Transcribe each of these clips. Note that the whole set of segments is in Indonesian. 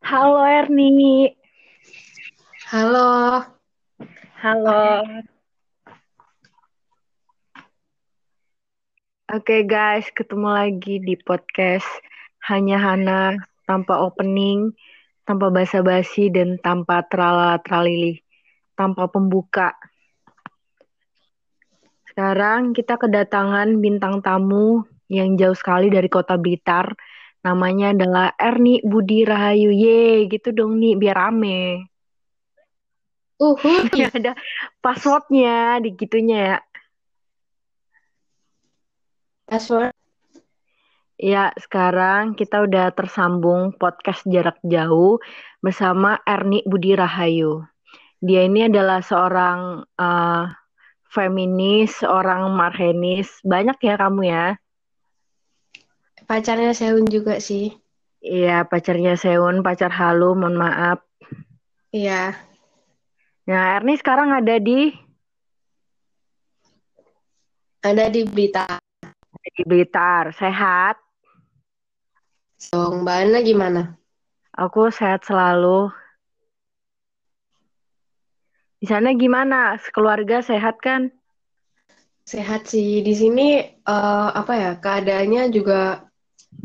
Halo Erni. Halo. Halo. Oke guys, ketemu lagi di podcast Hanya Hana tanpa opening, tanpa basa-basi dan tanpa trala tralili, tanpa pembuka. Sekarang kita kedatangan bintang tamu yang jauh sekali dari kota Blitar. Namanya adalah Erni Budi Rahayu. Ye, gitu dong nih biar rame. Uhuh. ada passwordnya di gitunya ya. Password. Ya, sekarang kita udah tersambung podcast jarak jauh bersama Erni Budi Rahayu. Dia ini adalah seorang uh, feminis, seorang marhenis. Banyak ya kamu ya? Pacarnya Seun juga sih. Iya, pacarnya Seun, pacar halu, mohon maaf. Iya. Nah, Erni sekarang ada di Ada di Blitar. di Blitar. Sehat? So, Mbak Ana gimana? Aku sehat selalu. Di sana gimana? Keluarga sehat kan? Sehat sih. Di sini uh, apa ya? Keadaannya juga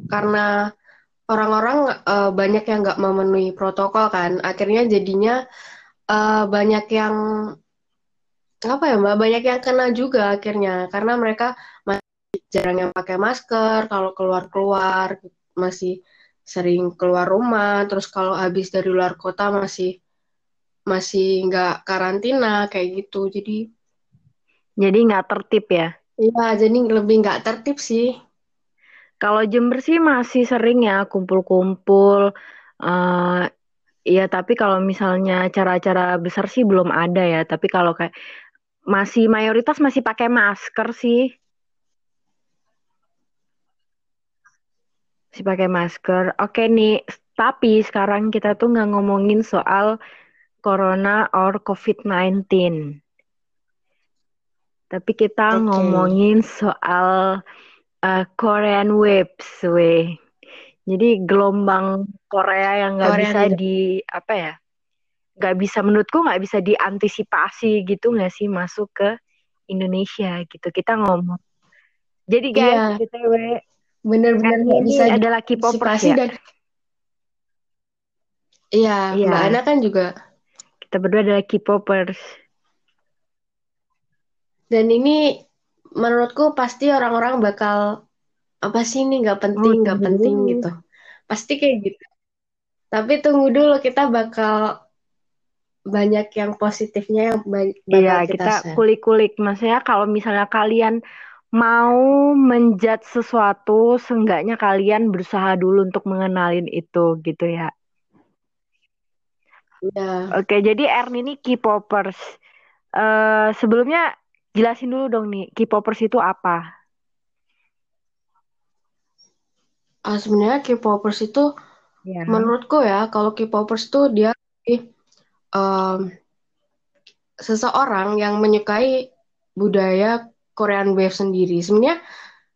karena orang-orang uh, banyak yang nggak memenuhi protokol kan. Akhirnya jadinya uh, banyak yang apa ya mbak? Banyak yang kena juga akhirnya. Karena mereka masih jarang yang pakai masker. Kalau keluar keluar masih sering keluar rumah. Terus kalau habis dari luar kota masih masih nggak karantina kayak gitu. Jadi jadi nggak tertib ya? Iya jadi lebih nggak tertib sih kalau Jember sih masih sering ya kumpul-kumpul uh, Iya, tapi kalau misalnya acara-acara besar sih belum ada ya. Tapi kalau kayak masih mayoritas masih pakai masker sih. Masih pakai masker. Oke nih, tapi sekarang kita tuh nggak ngomongin soal corona or COVID-19. Tapi kita okay. ngomongin soal uh, Korean waves, weh. Jadi gelombang Korea yang nggak bisa juga. di apa ya? Nggak bisa menurutku nggak bisa diantisipasi gitu nggak sih masuk ke Indonesia gitu. Kita ngomong. Jadi guys, iya. btw bener-bener nggak bisa adalah K-popers ya. Dan... Iya, iya, Mbak Ana kan juga. Kita berdua adalah K-popers. Dan ini menurutku pasti orang-orang bakal apa sih ini nggak penting nggak oh, penting gitu. Pasti kayak gitu. Tapi tunggu dulu kita bakal banyak yang positifnya yang banyak iya kita kulik-kulik. Maksudnya kalau misalnya kalian mau menjat sesuatu seenggaknya kalian berusaha dulu untuk mengenalin itu gitu ya. Ya. Oke, jadi Erni ini K-popers. Uh, sebelumnya jelasin dulu dong nih, K-popers itu apa? uh, sebenarnya K-popers itu yeah. menurutku ya kalau K-popers itu dia um, seseorang yang menyukai budaya Korean Wave sendiri. Sebenarnya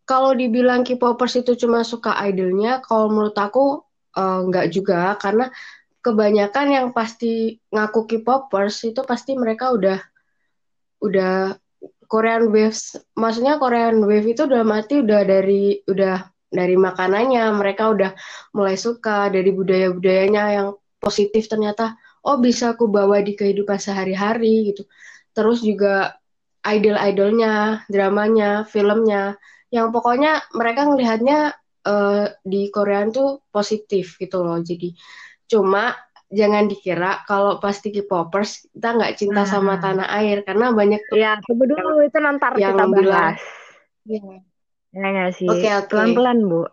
kalau dibilang K-popers itu cuma suka idolnya, kalau menurut aku uh, nggak juga karena kebanyakan yang pasti ngaku K-popers itu pasti mereka udah udah Korean Waves, maksudnya Korean Wave itu udah mati udah dari udah dari makanannya. Mereka udah mulai suka dari budaya-budayanya yang positif ternyata. Oh bisa aku bawa di kehidupan sehari-hari gitu. Terus juga idol-idolnya dramanya filmnya. Yang pokoknya mereka ngelihatnya uh, di Korea tuh positif gitu loh. Jadi cuma jangan dikira kalau pasti K-popers kita nggak cinta nah. sama tanah air karena banyak ya dulu itu nanti kita bilang ya, Ya nggak sih? Oke, okay, okay. Pelan-pelan, Bu.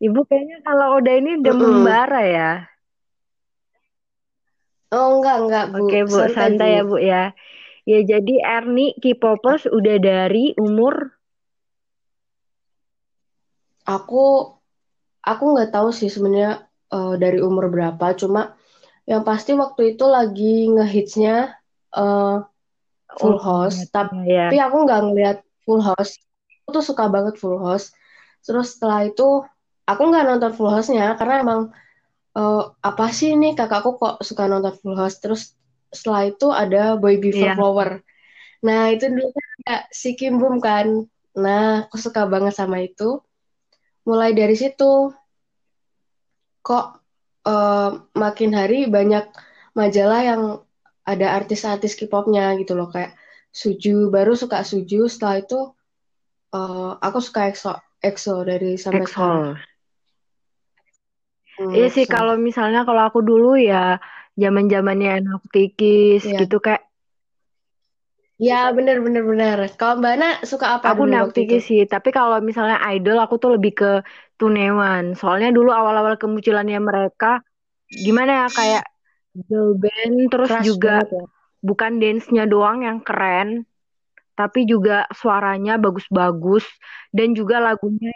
Ibu kayaknya kalau udah ini udah mm -hmm. membara ya. Oh, enggak, enggak, Bu. Oke, Bu. Santai, santai ya, Bu ya. Ya, jadi Erni K-popers udah dari umur Aku aku nggak tahu sih sebenarnya uh, dari umur berapa, cuma yang pasti waktu itu lagi ngehitsnya uh, full oh, house, tapi ya. aku nggak ngeliat full house. Tuh suka banget Full House. Terus setelah itu aku nggak nonton Full House-nya karena emang uh, apa sih ini? Kakakku kok suka nonton Full House. Terus setelah itu ada Boy Before yeah. Flower. Nah itu dulu kan ada si Kim Bum kan. Nah aku suka banget sama itu. Mulai dari situ kok uh, makin hari banyak majalah yang ada artis-artis K-popnya gitu loh kayak Suju baru suka Suju setelah itu uh, aku suka EXO EXO dari sampai EXO. sekarang hmm, iya sih kalau misalnya kalau aku dulu ya zaman zamannya enak tikis yeah. gitu kayak Ya bener bener bener. Kalau Mbak Ana suka apa Aku waktu sih, tapi kalau misalnya idol aku tuh lebih ke Tunewan. Soalnya dulu awal-awal kemunculannya mereka gimana ya kayak girl band terus Crush juga ya. bukan dance-nya doang yang keren, tapi juga suaranya bagus-bagus dan juga lagunya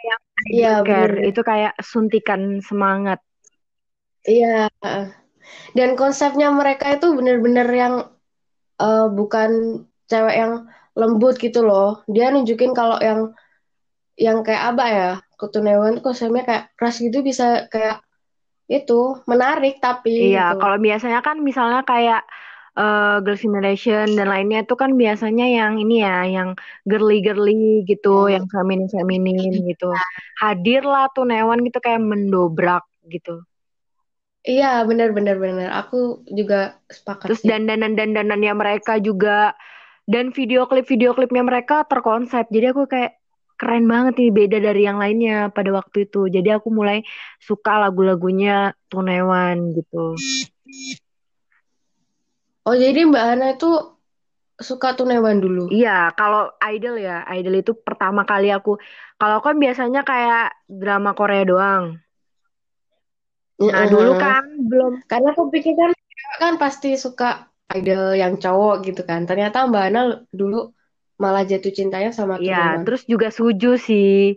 yang care. Itu kayak suntikan semangat. Iya. Dan konsepnya mereka itu bener-bener yang uh, bukan cewek yang lembut gitu loh dia nunjukin kalau yang yang kayak apa ya ketunewan konsepnya kayak keras gitu bisa kayak itu menarik tapi iya gitu. kalau biasanya kan misalnya kayak uh, Girls' Generation dan lainnya itu kan biasanya yang ini ya yang girly girly gitu hmm. yang feminin feminin gitu. Hadirlah tuh Newan gitu kayak mendobrak gitu. Iya benar benar benar. Aku juga sepakat terus dandanan dandanannya mereka juga dan video klip video klipnya mereka terkonsep. Jadi aku kayak keren banget nih beda dari yang lainnya pada waktu itu. Jadi aku mulai suka lagu-lagunya Tunewan gitu. Oh jadi Mbak Ana itu suka Tunewan dulu? Iya kalau idol ya. Idol itu pertama kali aku. Kalau kan biasanya kayak drama Korea doang. Nah, uh, dulu kan belum. Karena aku pikir kan kan pasti suka idol yang cowok gitu kan. Ternyata Mbak Ana dulu malah jatuh cintanya sama Iya, terus juga Suju sih.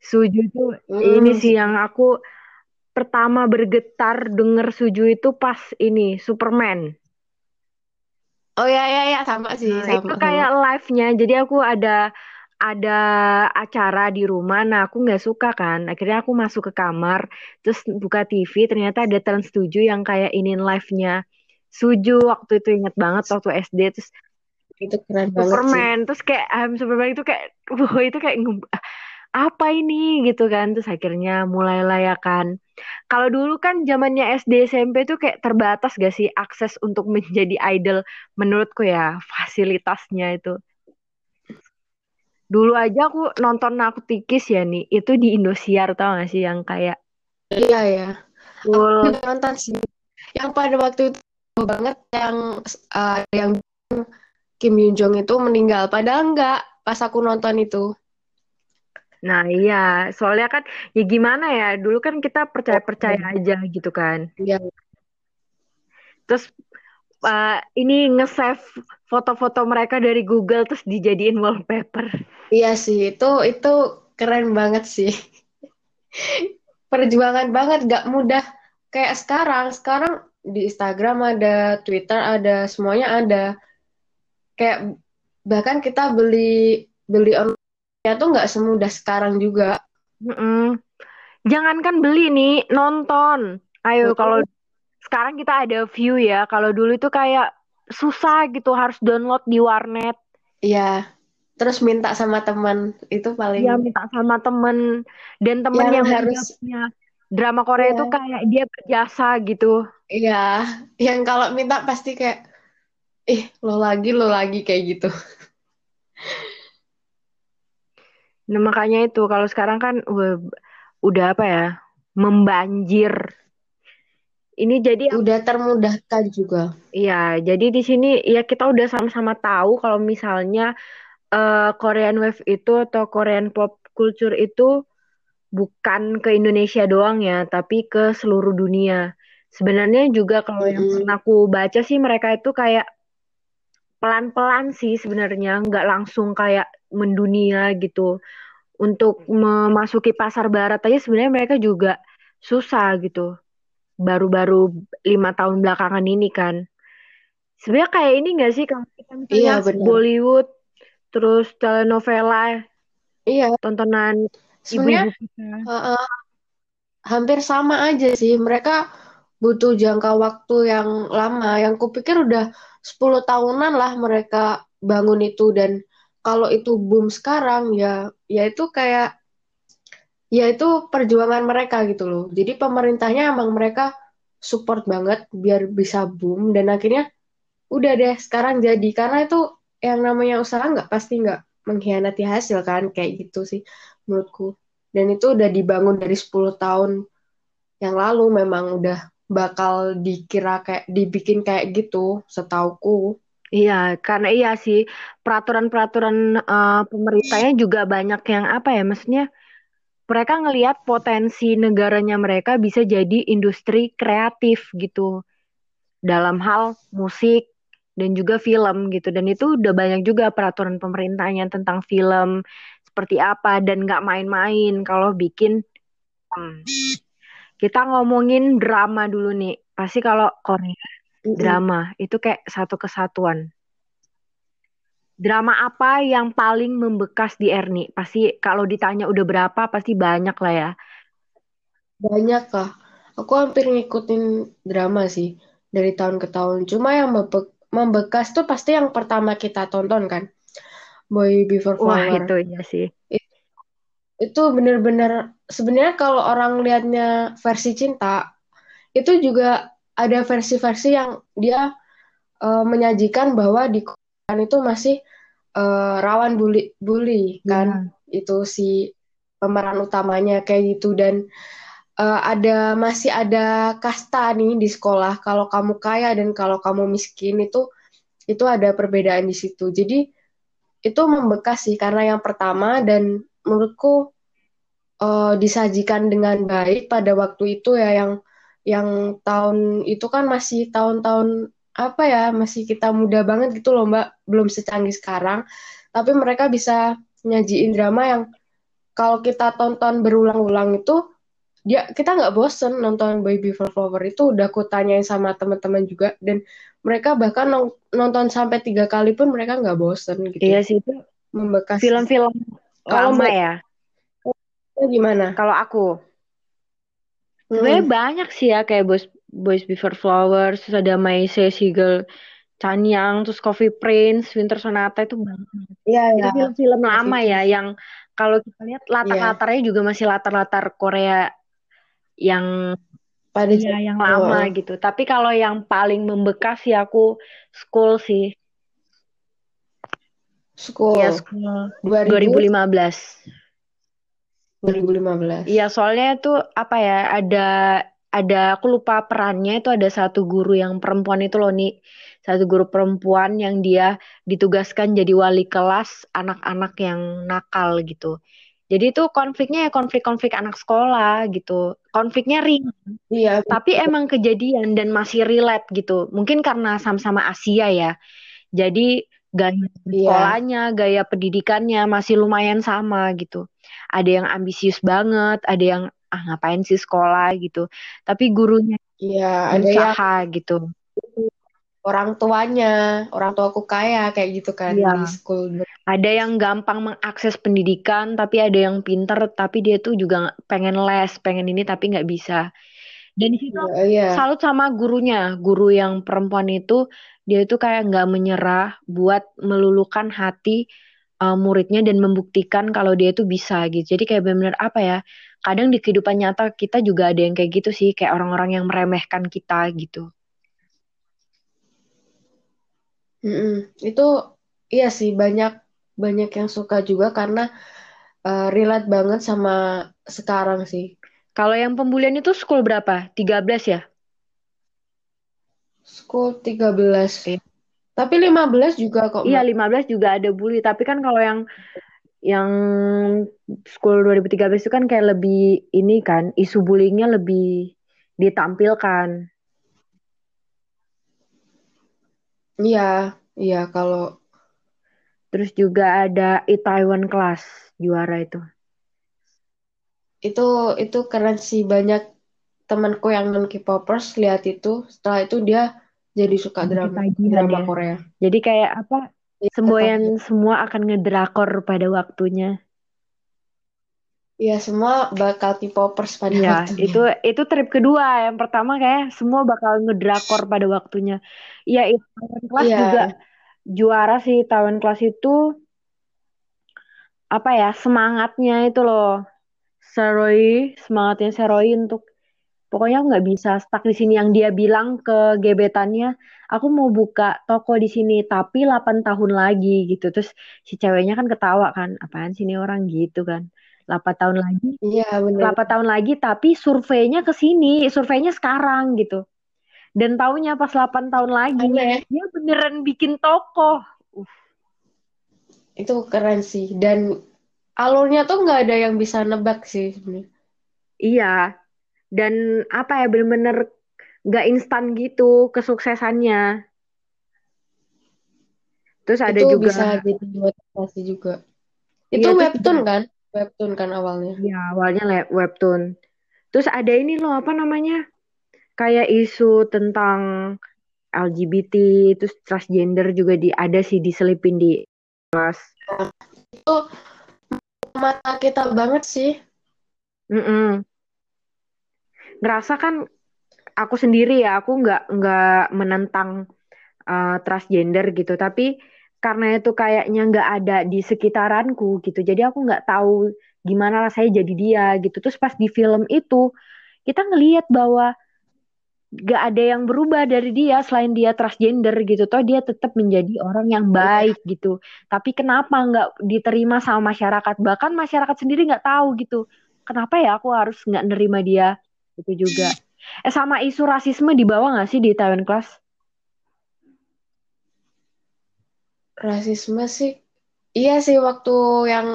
Suju itu hmm. ini sih yang aku pertama bergetar denger Suju itu pas ini Superman. Oh ya ya ya sama sih nah, sama. Itu kayak live-nya. Jadi aku ada ada acara di rumah, nah aku nggak suka kan. Akhirnya aku masuk ke kamar, terus buka TV, ternyata ada Trans 7 yang kayak ini live-nya Suju waktu itu inget banget waktu SD terus itu keren banget Superman. Sih. terus kayak um, Superman itu kayak wow itu kayak apa ini? Gitu kan. Terus akhirnya mulailah ya kan. Kalau dulu kan zamannya SD SMP tuh kayak terbatas gak sih akses untuk menjadi idol menurutku ya fasilitasnya itu. Dulu aja aku nonton aku tikis ya nih itu di Indosiar tau gak sih? Yang kayak iya ya. Aku nonton sih. Yang pada waktu itu banget yang uh, yang Kim Yoon Jong itu meninggal padahal enggak pas aku nonton itu Nah iya, soalnya kan ya gimana ya, dulu kan kita percaya-percaya oh, aja gitu kan. Iya. Terus uh, ini nge-save foto-foto mereka dari Google terus dijadiin wallpaper. Iya sih, itu itu keren banget sih. Perjuangan banget, gak mudah kayak sekarang. Sekarang di Instagram ada, Twitter ada, semuanya ada. Kayak bahkan kita beli beli online tuh nggak semudah sekarang juga. Mm -mm. Jangankan beli nih, nonton. Ayo kalau sekarang kita ada view ya. Kalau dulu itu kayak susah gitu harus download di warnet. Iya. Terus minta sama teman itu paling. Iya minta sama temen dan temen yang, yang harus punya drama Korea itu iya. kayak dia berjasa gitu. Iya, yang kalau minta pasti kayak, ih lo lagi, lo lagi kayak gitu. Nah makanya itu kalau sekarang kan udah apa ya, membanjir. Ini jadi udah termudahkan juga. Iya, jadi di sini ya kita udah sama-sama tahu kalau misalnya uh, Korean Wave itu atau Korean Pop Culture itu bukan ke Indonesia doang ya, tapi ke seluruh dunia sebenarnya juga kalau -hmm. yang pernah aku baca sih mereka itu kayak pelan-pelan sih sebenarnya nggak langsung kayak mendunia gitu. Untuk memasuki pasar barat aja sebenarnya mereka juga susah gitu. Baru-baru lima tahun belakangan ini kan. Sebenarnya kayak ini nggak sih kalau kita iya, Bollywood terus telenovela iya. tontonan ibu-ibu kita. uh, uh, hampir sama aja sih. Mereka butuh jangka waktu yang lama. Yang kupikir udah 10 tahunan lah mereka bangun itu dan kalau itu boom sekarang ya ya itu kayak ya itu perjuangan mereka gitu loh. Jadi pemerintahnya emang mereka support banget biar bisa boom dan akhirnya udah deh sekarang jadi karena itu yang namanya usaha nggak pasti nggak mengkhianati hasil kan kayak gitu sih menurutku. Dan itu udah dibangun dari 10 tahun yang lalu memang udah bakal dikira kayak dibikin kayak gitu setauku. Iya, karena iya sih peraturan-peraturan uh, pemerintahnya juga banyak yang apa ya, maksudnya mereka ngelihat potensi negaranya mereka bisa jadi industri kreatif gitu dalam hal musik dan juga film gitu dan itu udah banyak juga peraturan pemerintahnya tentang film seperti apa dan nggak main-main kalau bikin hmm. Kita ngomongin drama dulu nih. Pasti kalau Korea drama itu kayak satu kesatuan. Drama apa yang paling membekas di Erni pasti kalau ditanya udah berapa pasti banyak lah ya. Banyak kah? Aku hampir ngikutin drama sih dari tahun ke tahun. Cuma yang membekas tuh pasti yang pertama kita tonton kan? Boy Before Flower. wah itu ya sih. Itu bener-bener sebenarnya kalau orang liatnya versi cinta itu juga ada versi-versi yang dia uh, menyajikan bahwa di Korea itu masih uh, rawan bully bully kan yeah. itu si pemeran utamanya kayak gitu dan uh, ada masih ada kasta nih di sekolah kalau kamu kaya dan kalau kamu miskin itu itu ada perbedaan di situ jadi itu membekas sih karena yang pertama dan menurutku uh, disajikan dengan baik pada waktu itu ya yang yang tahun itu kan masih tahun-tahun apa ya masih kita muda banget gitu loh mbak. Belum secanggih sekarang. Tapi mereka bisa nyajiin drama yang kalau kita tonton berulang-ulang itu dia kita nggak bosen nonton Baby Flower itu. Udah aku tanyain sama teman-teman juga. Dan mereka bahkan nonton sampai tiga kali pun mereka nggak bosen gitu. Iya sih itu membekas. film-film lama ya gimana kalau aku sebenarnya hmm. banyak sih ya kayak Boys Boys Before Flowers terus ada My Say Seagull Chanyang terus Coffee Prince Winter Sonata itu banyak iya iya itu film-film lama ya yang kalau kita lihat latar-latarnya yeah. juga masih latar-latar Korea yang pada ya, yang lama oh. gitu. Tapi kalau yang paling membekas ya aku school sih. School. Ya, school 2015. 2015. Iya, soalnya itu apa ya? Ada ada aku lupa perannya itu ada satu guru yang perempuan itu loh nih. Satu guru perempuan yang dia ditugaskan jadi wali kelas anak-anak yang nakal gitu. Jadi itu konfliknya ya konflik-konflik anak sekolah gitu. Konfliknya ringan. Iya. Tapi emang kejadian dan masih relate gitu. Mungkin karena sama-sama Asia ya. Jadi gaya iya. sekolahnya, gaya pendidikannya masih lumayan sama gitu. Ada yang ambisius banget, ada yang ah ngapain sih sekolah gitu. Tapi gurunya Iya, ada yang gitu orang tuanya, orang tuaku kaya kayak gitu kan ya. di school. Ada yang gampang mengakses pendidikan, tapi ada yang pinter, tapi dia tuh juga pengen les, pengen ini tapi nggak bisa. Dan di situ ya, ya. salut sama gurunya, guru yang perempuan itu dia itu kayak nggak menyerah buat melulukan hati uh, muridnya dan membuktikan kalau dia itu bisa gitu. Jadi kayak benar-benar apa ya? Kadang di kehidupan nyata kita juga ada yang kayak gitu sih, kayak orang-orang yang meremehkan kita gitu. Mm-mm. Itu iya sih banyak banyak yang suka juga karena uh, relate banget sama sekarang sih. Kalau yang pembulian itu school berapa? 13 ya? School 13. Okay. Tapi 15 juga kok. Iya, 15 juga ada bully, tapi kan kalau yang yang school 2013 itu kan kayak lebih ini kan, isu bullyingnya lebih ditampilkan. Iya, iya kalau terus juga ada Itaewon Class juara itu. Itu itu keren sih banyak temanku yang non K-popers lihat itu, setelah itu dia jadi suka drama drama ya. Korea. Jadi kayak apa? Ya, semboyan semua akan ngedrakor pada waktunya. Iya, semua bakal K-popers pada Iya, waktunya. itu itu trip kedua. Yang pertama kayak semua bakal ngedrakor pada waktunya. Iya, itu kelas Iya. juga juara sih tahun kelas itu apa ya semangatnya itu loh Seroy semangatnya Seroy untuk pokoknya aku nggak bisa stuck di sini. Yang dia bilang ke gebetannya aku mau buka toko di sini tapi 8 tahun lagi gitu. Terus si ceweknya kan ketawa kan apaan sih ini orang? Gitu kan. 8 tahun lagi? Iya, benar. 8 tahun lagi tapi surveinya ke sini surveinya sekarang gitu. Dan taunya pas 8 tahun lagi Aneh. dia beneran bikin toko. Itu keren sih. Dan alurnya tuh nggak ada yang bisa nebak sih. Iya, dan apa ya bener-bener gak instan gitu kesuksesannya. Terus ada Itu juga, bisa jadi motivasi juga. Itu terus webtoon juga, kan? Webtoon kan awalnya. ya awalnya webtoon. Terus ada ini loh apa namanya, kayak isu tentang LGBT, terus transgender juga di ada sih diselipin di kelas. Itu mata kita banget sih. Mm-mm. Ngerasa kan aku sendiri ya, aku nggak nggak menentang uh, transgender gitu, tapi karena itu kayaknya nggak ada di sekitaranku gitu, jadi aku nggak tahu gimana rasanya jadi dia gitu. Terus pas di film itu kita ngelihat bahwa nggak ada yang berubah dari dia selain dia transgender gitu, toh dia tetap menjadi orang yang baik gitu. Tapi kenapa nggak diterima sama masyarakat? Bahkan masyarakat sendiri nggak tahu gitu. Kenapa ya aku harus nggak nerima dia? Itu juga. Eh sama isu rasisme di bawah nggak sih di Taiwan Class? Rasisme sih. Iya sih waktu yang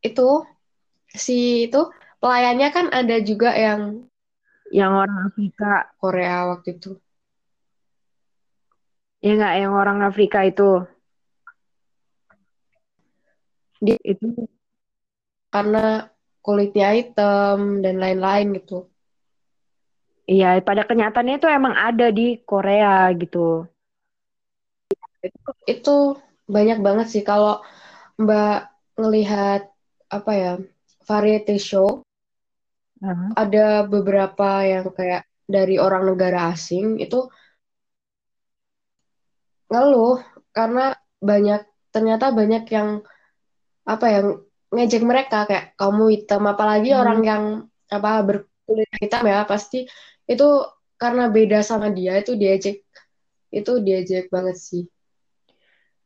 itu si itu pelayannya kan ada juga yang Yang orang Afrika. Korea waktu itu. Ya nggak yang orang Afrika itu. Dia Itu karena kulitnya hitam dan lain-lain gitu. Iya pada kenyataannya itu emang ada di Korea gitu. Itu, itu banyak banget sih kalau Mbak ngelihat apa ya variety show Hah? ada beberapa yang kayak dari orang negara asing itu ngeluh karena banyak ternyata banyak yang apa yang ngejek mereka kayak kamu hitam apalagi orang Hmm. yang apa berkulit hitam ya pasti itu karena beda sama dia itu diejek itu diejek banget sih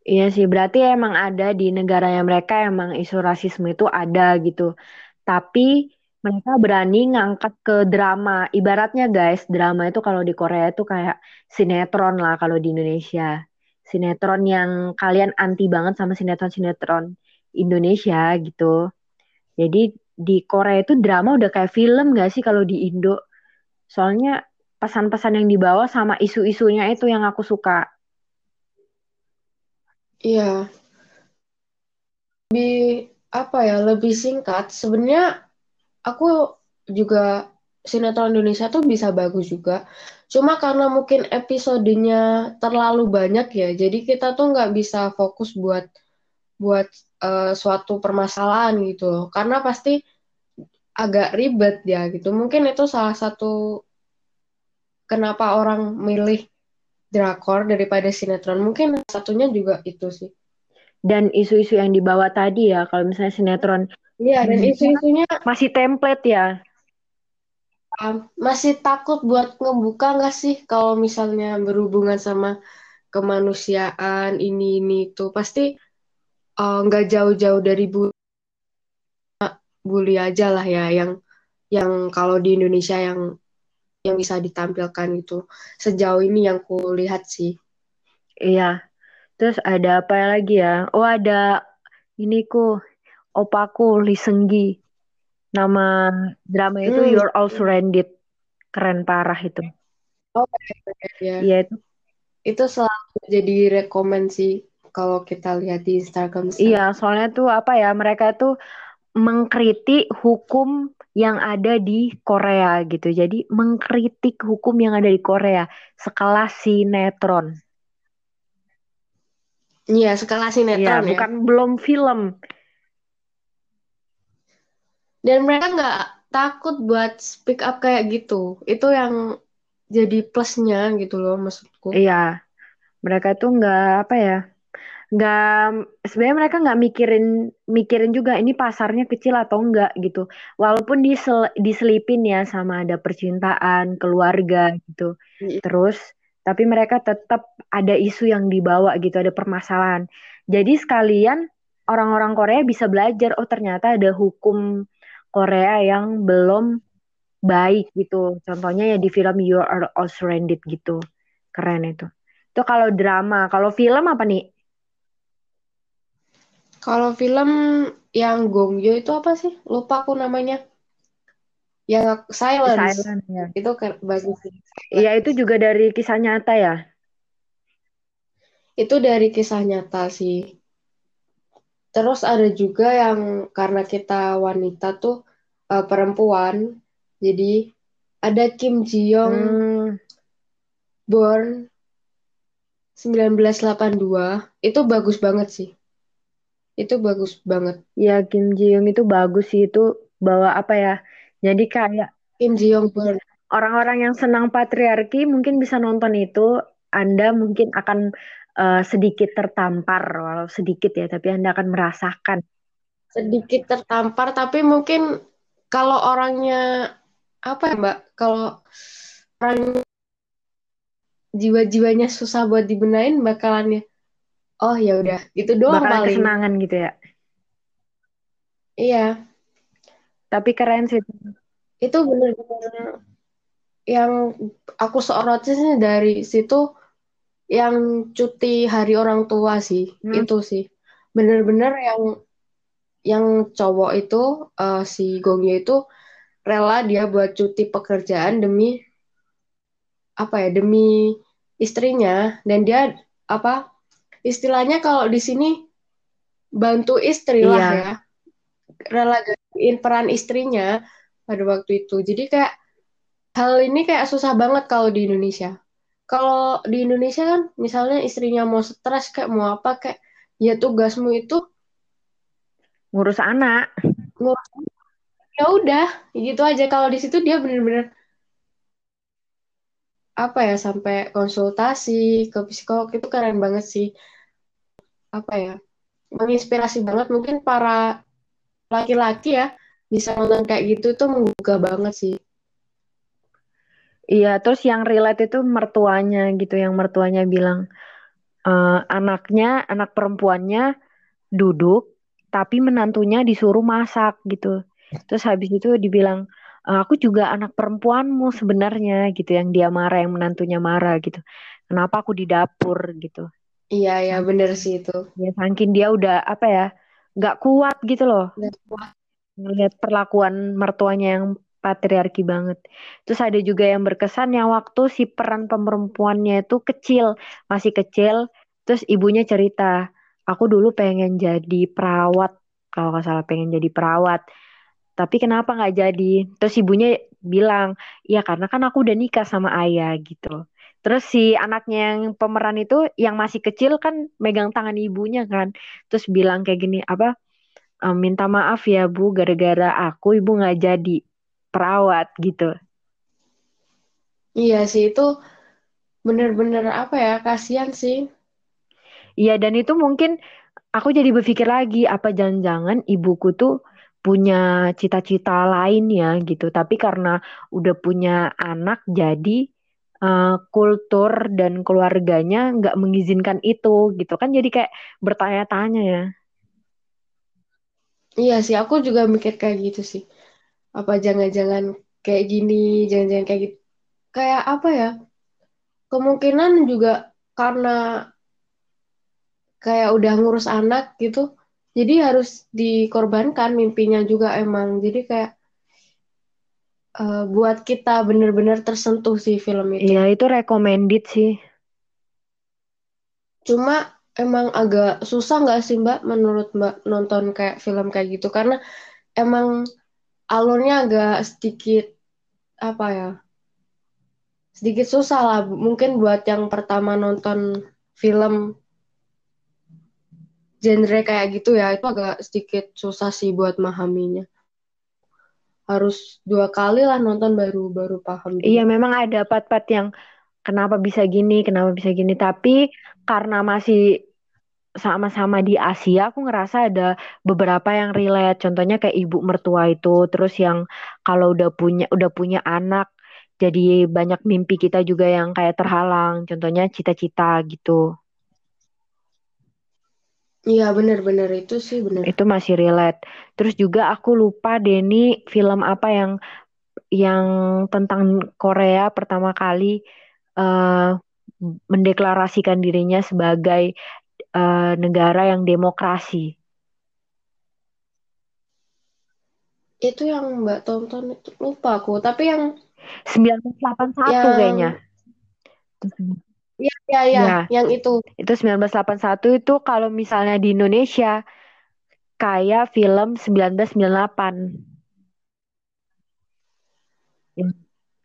Iya sih, berarti emang ada di negaranya mereka emang isu rasisme itu ada gitu. Tapi mereka berani ngangkat ke drama. Ibaratnya guys, drama itu kalau di Korea itu kayak sinetron lah kalau di Indonesia. Sinetron yang kalian anti banget sama sinetron-sinetron Indonesia gitu. Jadi di Korea itu drama udah kayak film gak sih kalau di Indo? Soalnya pesan-pesan yang dibawa sama isu-isunya itu yang aku suka. iya. Lebih apa ya lebih singkat. Sebenarnya aku juga sinetron Indonesia tuh bisa bagus juga. Cuma karena mungkin episodenya terlalu banyak ya jadi kita tuh nggak bisa fokus buat buat eh, suatu permasalahan gitu. Karena pasti agak ribet ya gitu. Mungkin itu salah satu kenapa orang milih drakor daripada sinetron. Mungkin satunya juga itu sih. Dan isu-isu yang dibawa tadi ya, kalau misalnya sinetron. Iya dan Indonesia isu-isunya masih template ya. um, masih takut buat ngebuka nggak sih kalau misalnya berhubungan sama kemanusiaan ini ini itu? Pasti uh, nggak jauh-jauh dari bu bully aja lah ya yang yang kalau di Indonesia yang yang bisa ditampilkan gitu sejauh ini yang ku lihat sih Iya. Terus ada apa lagi ya? Oh ada ini ku opaku Lee Seung-gi. Nama drama itu hmm You're All Surrounded. Keren parah itu. oh ya Iya itu. itu selalu jadi rekomend sih kalau kita lihat di Instagram Iya, soalnya tuh apa ya? Mereka tuh mengkritik hukum yang ada di Korea gitu. Jadi mengkritik hukum yang ada di Korea sekelas sinetron. iya skala Iya, sinetron ya bukan belum film. dan mereka nggak takut buat speak up kayak gitu itu yang jadi plusnya gitu loh maksudku iya mereka tuh nggak apa ya nggak sebenarnya mereka nggak mikirin mikirin juga ini pasarnya kecil atau enggak gitu. Walaupun disel, diselipin ya sama ada percintaan keluarga gitu. Iya. terus tapi mereka tetap ada isu yang dibawa gitu ada permasalahan. Jadi sekalian orang-orang Korea bisa belajar oh ternyata ada hukum Korea yang belum baik gitu. Contohnya ya di film You Are All Surrounded gitu. Keren itu. Itu kalau drama kalau film apa nih Kalau film yang Gongyo itu apa sih? Lupa aku namanya. Yang Silence. Silent ya. Itu bagus sih. Iya, itu juga dari kisah nyata ya. Itu dari kisah nyata sih. Terus ada juga yang karena kita wanita tuh uh, perempuan, jadi ada Kim Ji Young Hmm, Born 1982. Itu bagus banget sih. Itu bagus banget. ya Kim Ji Young itu bagus sih itu bawa apa ya? Jadi kayak Kim Ji Young orang-orang yang senang patriarki mungkin bisa nonton itu. Anda mungkin akan uh, sedikit tertampar, walau sedikit ya, tapi Anda akan merasakan. Sedikit tertampar, tapi mungkin kalau orangnya apa ya Mbak? Kalau orang jiwa-jiwanya susah buat dibenain bakalannya oh ya udah itu doang Bakalan paling kesenangan gitu ya. iya Tapi keren sih. itu bener-bener yang aku sorotin sih dari situ yang cuti hari orang tua sih Hmm. itu sih bener-bener yang yang cowok itu uh, si Gongyo itu rela dia buat cuti pekerjaan demi apa ya demi istrinya dan dia apa istilahnya kalau di sini bantu istri lah Iya. ya. Rela gantiin peran istrinya pada waktu itu. Jadi kayak hal ini kayak susah banget kalau di Indonesia. Kalau di Indonesia kan misalnya istrinya mau stres kayak mau apa kayak ya tugasmu itu Ngurus anak. ngurus ya udah gitu aja. Kalau di situ dia bener-bener apa ya sampai konsultasi ke psikolog itu keren banget sih. Apa ya menginspirasi banget. Mungkin para laki-laki ya bisa nonton kayak gitu itu menggugah banget sih. Iya, terus yang relate itu mertuanya gitu, yang mertuanya bilang eh, anaknya, anak perempuannya duduk, tapi menantunya disuruh masak gitu. Terus habis itu dibilang, "Eh, aku juga anak perempuanmu sebenarnya gitu, yang dia marah, yang menantunya marah gitu. Kenapa aku di dapur gitu? iya ya bener sih itu Ya saking dia udah apa ya, nggak kuat gitu loh wah, ngelihat perlakuan mertuanya yang patriarki banget. Terus ada juga yang berkesan yang waktu si peran perempuannya itu kecil, masih kecil. Terus ibunya cerita, aku dulu pengen jadi perawat, kalau nggak salah pengen jadi perawat. Tapi kenapa nggak jadi? Terus ibunya bilang, ya karena kan aku udah nikah sama ayah gitu. Terus si anaknya yang pemeran itu yang masih kecil kan megang tangan ibunya kan. Terus bilang kayak gini, apa? "Eh, minta maaf ya Bu, gara-gara aku ibu nggak jadi perawat gitu. iya sih itu bener-bener apa ya kasihan sih Iya dan itu mungkin aku jadi berpikir lagi apa jangan-jangan ibuku tuh punya cita-cita lain ya gitu. Tapi karena udah punya anak jadi eh, kultur dan keluarganya nggak mengizinkan itu gitu kan jadi kayak bertanya-tanya ya. iya sih aku juga mikir kayak gitu sih apa jangan-jangan kayak gini jangan-jangan kayak gitu kayak apa ya kemungkinan juga karena kayak udah ngurus anak gitu jadi harus dikorbankan mimpinya juga emang. Jadi kayak eh, buat kita bener-bener tersentuh sih film itu. Iya itu recommended sih. cuma emang agak susah nggak sih Mbak menurut Mbak nonton kayak film kayak gitu? Karena emang alurnya agak sedikit apa ya sedikit susah lah. Mungkin buat yang pertama nonton film genre kayak gitu ya itu agak sedikit susah sih buat memahaminya harus dua kali lah nonton baru baru paham. Iya memang ada part-part yang kenapa bisa gini, kenapa bisa gini. Tapi karena masih sama-sama di Asia, aku ngerasa ada beberapa yang relate. Contohnya kayak ibu mertua itu, terus yang kalau udah punya udah punya anak, jadi banyak mimpi kita juga yang kayak terhalang. Contohnya cita-cita gitu. Iya benar-benar itu sih benar. Itu masih relate. Terus juga aku lupa Denny film apa yang yang tentang Korea pertama kali uh, mendeklarasikan dirinya sebagai uh, negara yang demokrasi. Itu yang Mbak tonton itu lupa aku, tapi yang 1981 yang... kayaknya. Iya, iya, iya, ya. yang itu. Itu 1981 itu kalau misalnya di Indonesia kayak film 1998.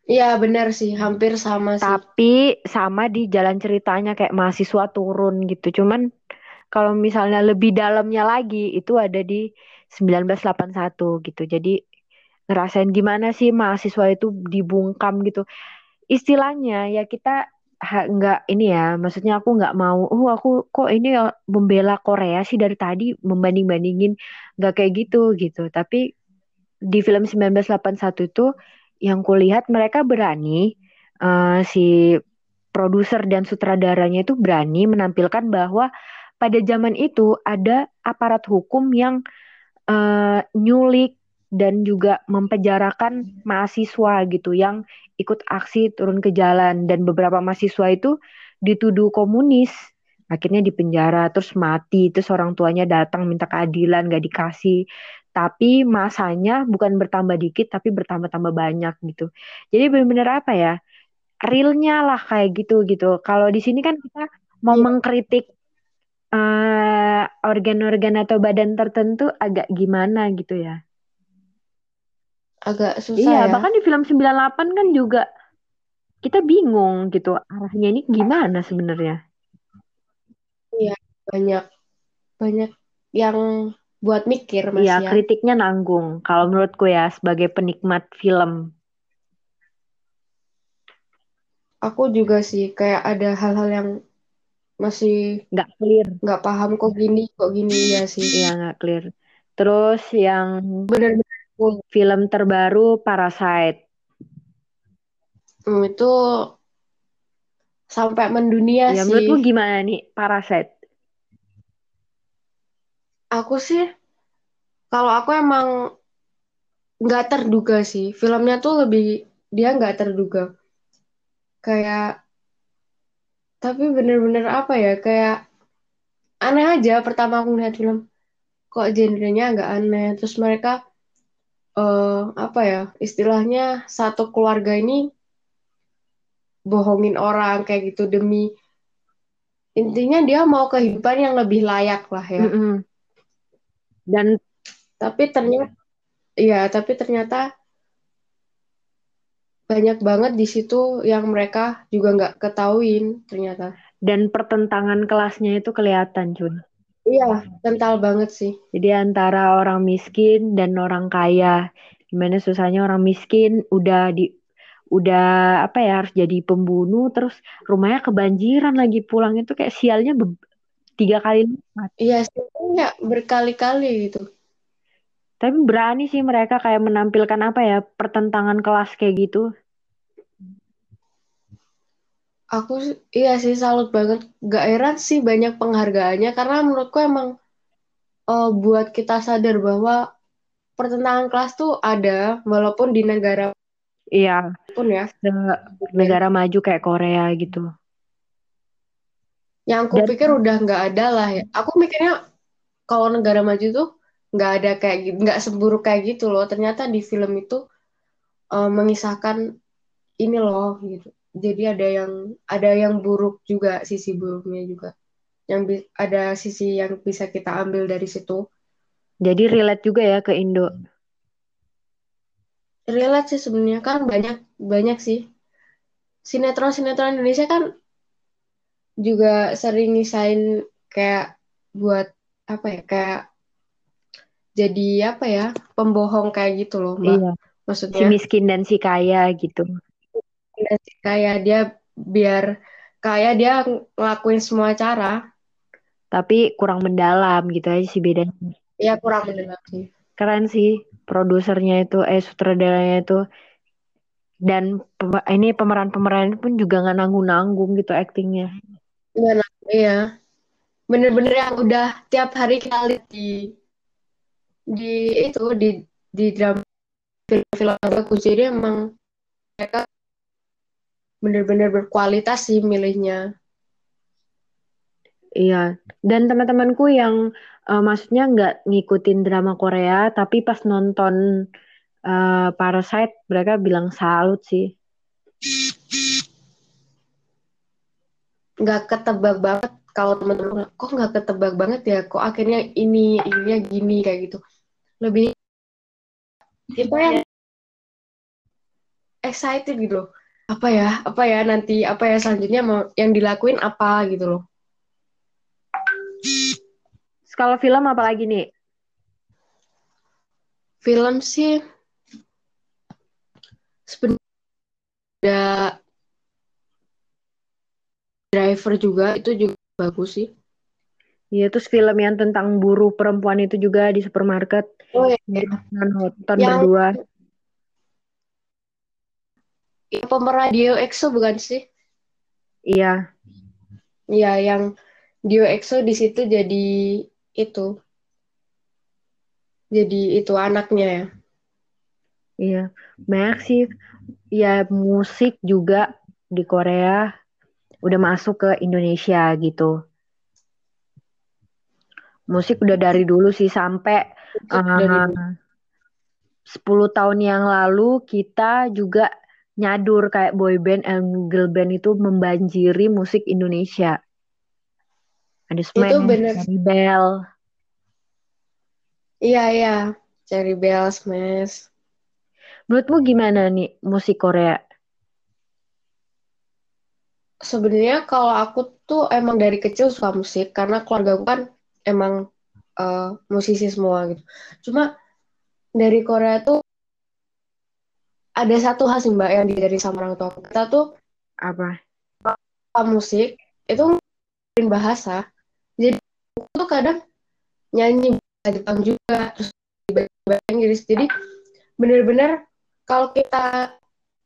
Iya benar sih, hampir sama sih. Tapi sama di jalan ceritanya kayak mahasiswa turun gitu. Cuman kalau misalnya lebih dalamnya lagi itu ada di 1981 gitu. Jadi ngerasain gimana sih mahasiswa itu dibungkam gitu. Istilahnya ya kita nggak ini ya, maksudnya aku nggak mau, oh aku kok ini ya membela Korea sih dari tadi membanding bandingin nggak kayak gitu gitu. Tapi di film 1981 itu yang kulihat mereka berani uh, si produser dan sutradaranya itu berani menampilkan bahwa pada zaman itu ada aparat hukum yang uh, nyulik dan juga mempenjarakan mahasiswa gitu yang ikut aksi turun ke jalan dan beberapa mahasiswa itu dituduh komunis akhirnya dipenjara terus mati terus orang tuanya datang minta keadilan gak dikasih tapi masanya bukan bertambah dikit tapi bertambah-tambah banyak gitu. Jadi benar-benar apa ya? Realnya lah kayak gitu gitu. Kalau di sini kan kita mau yeah. mengkritik uh, organ-organ atau badan tertentu agak gimana gitu ya. Agak susah iya, ya. bahkan di film 98 kan juga kita bingung gitu arahnya ini gimana sebenarnya. Iya, banyak banyak yang buat mikir mas iya, ya. kritiknya nanggung kalau menurutku ya sebagai penikmat film. Aku juga sih kayak ada hal-hal yang masih nggak clear, nggak paham kok gini kok gini ya sih. Iya nggak clear. Terus yang benar-benar film terbaru Parasite. Hmm, itu sampai mendunia ya, sih. Menurutmu gimana nih Parasite? Aku sih, kalau aku emang nggak terduga sih. Filmnya tuh lebih dia nggak terduga. Kayak, tapi bener-bener apa ya? Kayak aneh aja pertama aku lihat film. Kok genrenya agak aneh. Terus mereka uh, apa ya? Istilahnya satu keluarga ini bohongin orang kayak gitu demi intinya dia mau kehidupan yang lebih layak lah ya. Mm -hmm dan tapi ternyata ya tapi ternyata banyak banget di situ yang mereka juga nggak ketahuin ternyata dan pertentangan kelasnya itu kelihatan Jun iya kental banget sih jadi antara orang miskin dan orang kaya gimana susahnya orang miskin udah di udah apa ya harus jadi pembunuh terus rumahnya kebanjiran lagi pulang itu kayak sialnya tiga kali lipat. Iya sih, ya berkali-kali gitu. Tapi berani sih mereka kayak menampilkan apa ya pertentangan kelas kayak gitu. Aku iya sih salut banget. Gak heran sih banyak penghargaannya karena menurutku emang uh, buat kita sadar bahwa pertentangan kelas tuh ada walaupun di negara iya pun ya negara maju kayak Korea gitu. Yang aku Dan, pikir udah nggak ada lah ya. Aku mikirnya kalau negara maju tuh nggak ada kayak gitu, nggak seburuk kayak gitu loh. Ternyata di film itu uh, mengisahkan ini loh gitu. Jadi ada yang ada yang buruk juga sisi buruknya juga. Yang ada sisi yang bisa kita ambil dari situ. Jadi relate juga ya ke Indo. Relate sih sebenarnya kan banyak banyak sih. Sinetron sinetron Indonesia kan juga sering nisain kayak buat apa ya kayak jadi apa ya pembohong kayak gitu loh mbak. Iya. maksudnya si miskin dan si kaya gitu dan si kaya dia biar kaya dia ngelakuin semua cara. Tapi kurang mendalam gitu aja sih bedanya. Ya kurang mendalam sih. Keren sih produsernya itu eh sutradaranya itu. Dan ini pemeran-pemeran pun juga nggak nanggung-nanggung gitu aktingnya. Iya iya. Bener-bener yang udah tiap hari kali di di itu di di drama film-film bagus. Jadi emang mereka bener-bener berkualitas sih milihnya. Iya. Dan teman-temanku yang uh, maksudnya nggak ngikutin drama Korea tapi pas nonton uh, Parasite mereka bilang salut sih. Nggak ketebak banget kalau teman-teman kok nggak ketebak banget ya? Kok akhirnya ini ininya gini kayak gitu. Lebih kita yang excited gitu loh apa ya apa ya nanti apa ya selanjutnya mau yang dilakuin apa gitu loh kalau film apa lagi nih film sih sebenarnya driver juga itu juga bagus sih Iya, terus film yang tentang buruh perempuan itu juga di supermarket. Oh iya. Nonton yang... berdua. Yang pemeran Dio EXO bukan sih? Iya. Iya, yang Dio EXO di situ jadi itu. Jadi itu anaknya ya. Iya, banyak sih. Ya musik juga di Korea udah masuk ke Indonesia gitu. Musik udah dari dulu sih sampai uh, 10 tahun yang lalu kita juga nyadur kayak boy band and girl band itu membanjiri musik Indonesia. Ada Smash, itu bener. Cherry Bell. Iya, iya. Cherry Bell, Smash. Menurutmu gimana nih musik Korea? Sebenarnya kalau aku tuh emang dari kecil suka musik karena keluarga aku kan emang uh, musisi semua gitu. Cuma dari Korea tuh ada satu hal sih mbak yang dari sama orang tua kita tuh apa? Musik itu bahasa. Jadi aku tuh kadang nyanyi bahasa Jepang juga terus bahasa Inggris. Jadi bener-bener kalau kita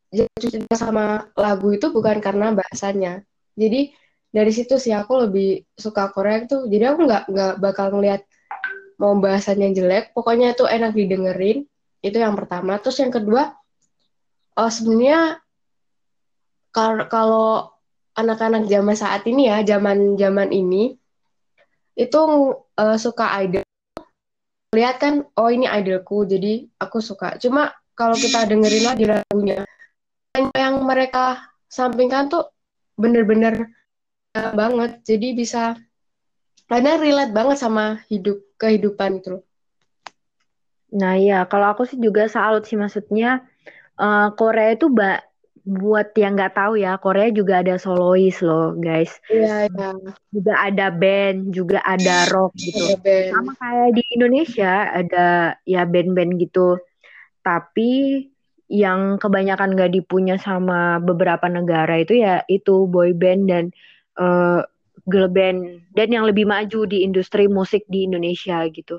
jatuh cinta sama lagu itu bukan karena bahasanya. Jadi dari situ sih aku lebih suka Korea itu. Jadi aku nggak nggak bakal ngeliat mau bahasanya jelek. Pokoknya itu enak didengerin. Itu yang pertama. Terus yang kedua, oh sebenarnya kalau anak-anak zaman saat ini ya, zaman zaman ini itu uh, suka idol. Lihat kan, oh ini idolku, jadi aku suka. Cuma kalau kita dengerin lagi lagunya, yang mereka sampingkan tuh bener-bener banget. Jadi bisa karena relate banget sama hidup kehidupan itu Nah iya, kalau aku sih juga salut sih maksudnya uh, Korea itu ba buat yang nggak tahu ya, Korea juga ada solois loh, guys. Iya, iya. Juga ada band, juga ada rock gitu. Sama kayak di Indonesia ada ya band-band gitu. Tapi yang kebanyakan nggak dipunya sama beberapa negara itu ya itu boy band dan uh, girl band dan yang lebih maju di industri musik di Indonesia gitu.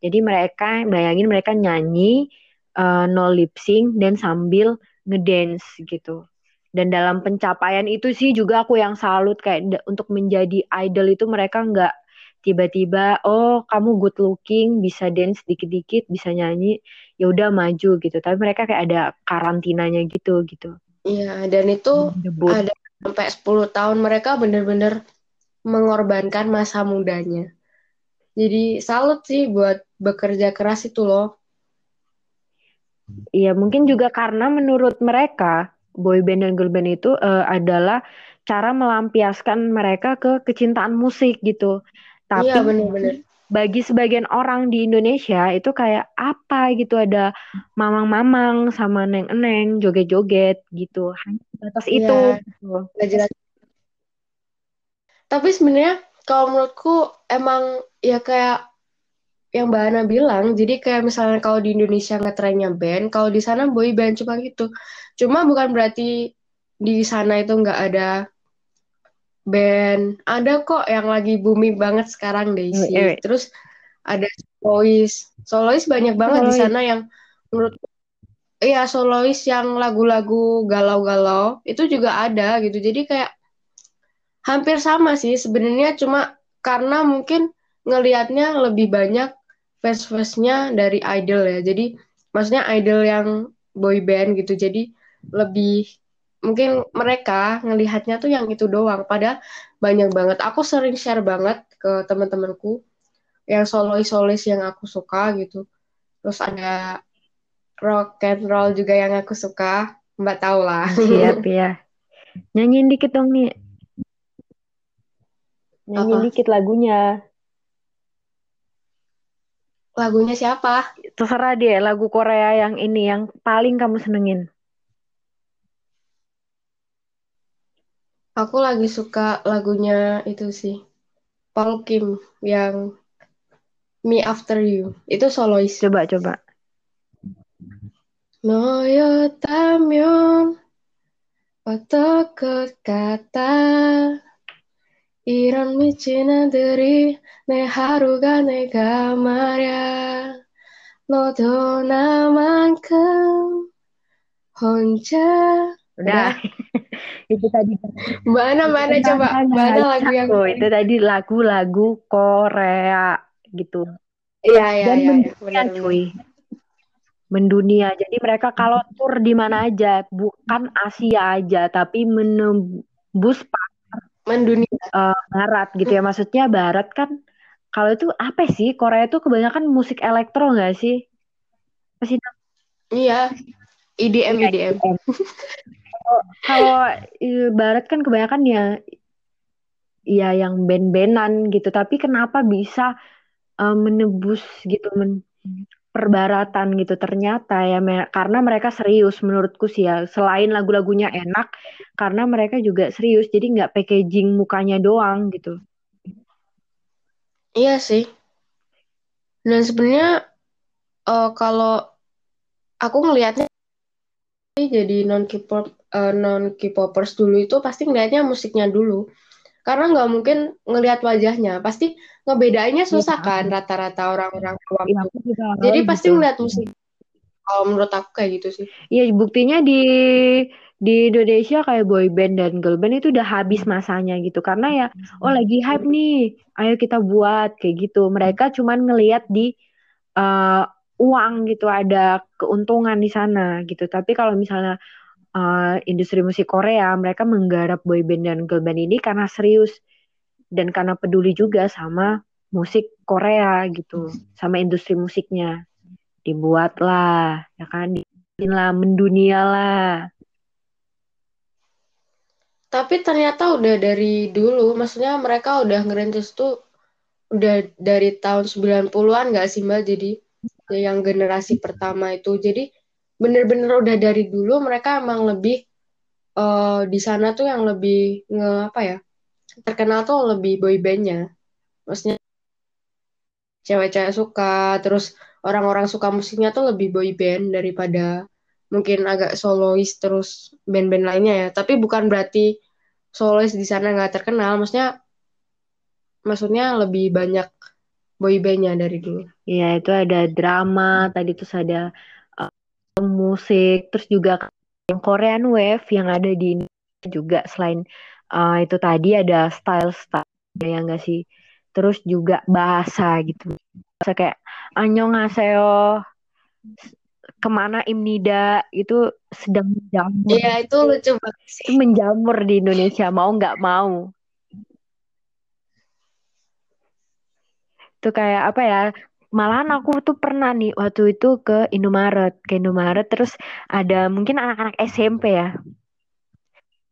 Jadi mereka bayangin mereka nyanyi uh, no lip sync dan sambil ngedance gitu. Dan dalam pencapaian itu sih juga aku yang salut kayak untuk menjadi idol itu mereka nggak tiba-tiba oh kamu good looking bisa dance dikit-dikit bisa nyanyi ya udah maju gitu tapi mereka kayak ada karantinanya gitu gitu iya dan itu Debut. ada sampai 10 tahun mereka bener-bener mengorbankan masa mudanya jadi salut sih buat bekerja keras itu loh Iya, mungkin juga karena menurut mereka boyband dan girl band itu uh, adalah cara melampiaskan mereka ke kecintaan musik gitu. Tapi iya, bener-bener. bagi sebagian orang di Indonesia itu kayak apa gitu ada mamang-mamang sama neng-neng joget-joget gitu. Hanya batas iya, itu. Gitu. Tapi sebenarnya kalau menurutku emang ya kayak yang Mbak Ana bilang, jadi kayak misalnya kalau di Indonesia ngetrennya band, kalau di sana boy band cuma gitu. Cuma bukan berarti di sana itu nggak ada band. Ada kok yang lagi booming banget sekarang Daisy. Eh. Terus ada solois. Solois banyak banget solois. di sana yang menurut Iya, solois yang lagu-lagu galau-galau itu juga ada gitu. Jadi kayak hampir sama sih sebenarnya cuma karena mungkin ngelihatnya lebih banyak fans-fansnya dari idol ya. Jadi maksudnya idol yang boy band gitu. Jadi lebih mungkin mereka ngelihatnya tuh yang itu doang. Padahal banyak banget. Aku sering share banget ke teman-temanku yang solois-solois yang aku suka gitu. Terus ada rock and roll juga yang aku suka. Mbak tahu lah. Siap ya. Nyanyiin dikit dong nih. Nyanyiin dikit lagunya. Lagunya siapa? Terserah dia, lagu Korea yang ini yang paling kamu senengin. Aku lagi suka lagunya itu sih. Paul Kim yang Me After You. Itu solois. Coba coba. No yo tamyo otakut kata 이런 미친 애들이 내 하루가 내가 말야 너도 나만큼 혼자 udah itu tadi mana mana coba mana lagu yang oh, itu tadi lagu-lagu Korea gitu iya iya dan iya, iya. benar cuy mendunia. Jadi mereka kalau tur di mana aja, bukan Asia aja, tapi menembus mendunia uh, barat gitu ya. Maksudnya barat kan kalau itu apa sih? Korea itu kebanyakan musik elektro nggak sih? Pasti Iya. EDM ya, EDM. EDM. kalau barat kan kebanyakan ya ya yang band-bandan gitu. Tapi kenapa bisa uh, menebus gitu men perbaratan gitu. Ternyata ya me karena mereka serius menurutku sih ya. Selain lagu-lagunya enak karena mereka juga serius. Jadi nggak packaging mukanya doang gitu. Iya sih. Dan sebenarnya uh, kalau aku ngelihatnya jadi non K-pop uh, non K-popers dulu itu pasti ngelihatnya musiknya dulu karena nggak mungkin ngelihat wajahnya. Pasti ngebedainnya susah ya, kan rata-rata orang-orang awam ya, jadi gitu. pasti ngeliat musik. Kalau menurut aku kayak gitu sih. Iya buktinya di di Indonesia kayak boy band dan girl band itu udah habis masanya gitu. Karena ya oh lagi hype nih ayo kita buat kayak gitu. Mereka cuman ngelihat di uh, uang gitu ada keuntungan di sana gitu. Tapi kalau misalnya uh, industri musik Korea, mereka menggarap boyband dan girl band ini karena serius dan karena peduli juga sama musik Korea gitu, sama industri musiknya. Dibuatlah, ya kan, lah mendunia lah. Tapi ternyata udah dari dulu, maksudnya mereka udah ngerintis tuh udah dari tahun 90-an gak sih Mbak? Jadi yang generasi pertama itu. Jadi bener-bener udah dari dulu mereka emang lebih uh, di sana tuh yang lebih nge apa ya terkenal tuh lebih boy bandnya. Maksudnya cewek-cewek suka terus orang-orang suka musiknya tuh lebih boy band daripada mungkin agak solois terus band-band lainnya ya. Tapi bukan berarti solois di sana nggak terkenal maksudnya maksudnya lebih banyak boy bandnya dari dulu. Iya itu ada drama tadi terus ada musik terus juga yang Korean Wave yang ada di Indonesia juga. Selain uh, itu tadi ada style style yang enggak sih? Terus juga bahasa gitu. Bahasa kayak annyeonghaseyo ke mana Imnida itu sedang menjamur. Iya itu lucu banget sih. Menjamur di Indonesia mau nggak mau. Itu kayak apa ya malahan aku tuh pernah nih waktu itu ke Indomaret ke Indomaret terus ada mungkin anak-anak SMP ya.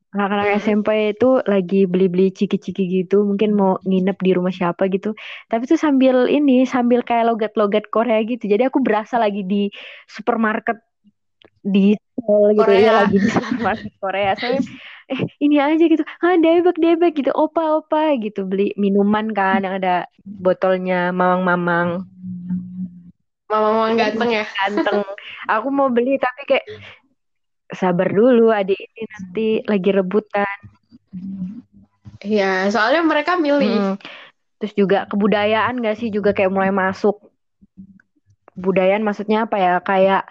Anak-anak SMP itu lagi beli-beli ciki-ciki gitu mungkin mau nginep di rumah siapa gitu. Tapi tuh sambil ini sambil kayak logat-logat Korea gitu. Jadi aku berasa lagi di supermarket di gitu ya lagi di supermarket Korea. Saya eh ini aja gitu ah debek debek gitu opa opa gitu beli minuman kan yang ada botolnya mamang mamang mama-mama ganteng ya ganteng aku mau beli tapi kayak sabar dulu adik ini nanti lagi rebutan Iya, soalnya mereka milih. Hmm. Terus juga kebudayaan gak sih juga kayak mulai masuk. Kebudayaan maksudnya apa ya? Kayak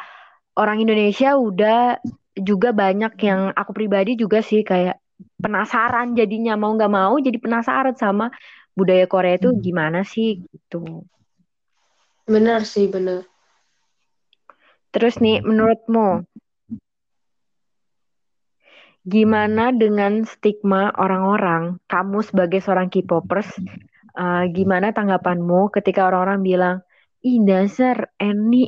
orang Indonesia udah juga banyak yang aku pribadi juga sih kayak penasaran jadinya mau nggak mau jadi penasaran sama budaya Korea itu gimana sih gitu. Bener sih, bener. Terus nih, menurutmu gimana dengan stigma orang-orang? Kamu sebagai seorang K-popers, uh, gimana tanggapanmu ketika orang-orang bilang, ih dasar Eni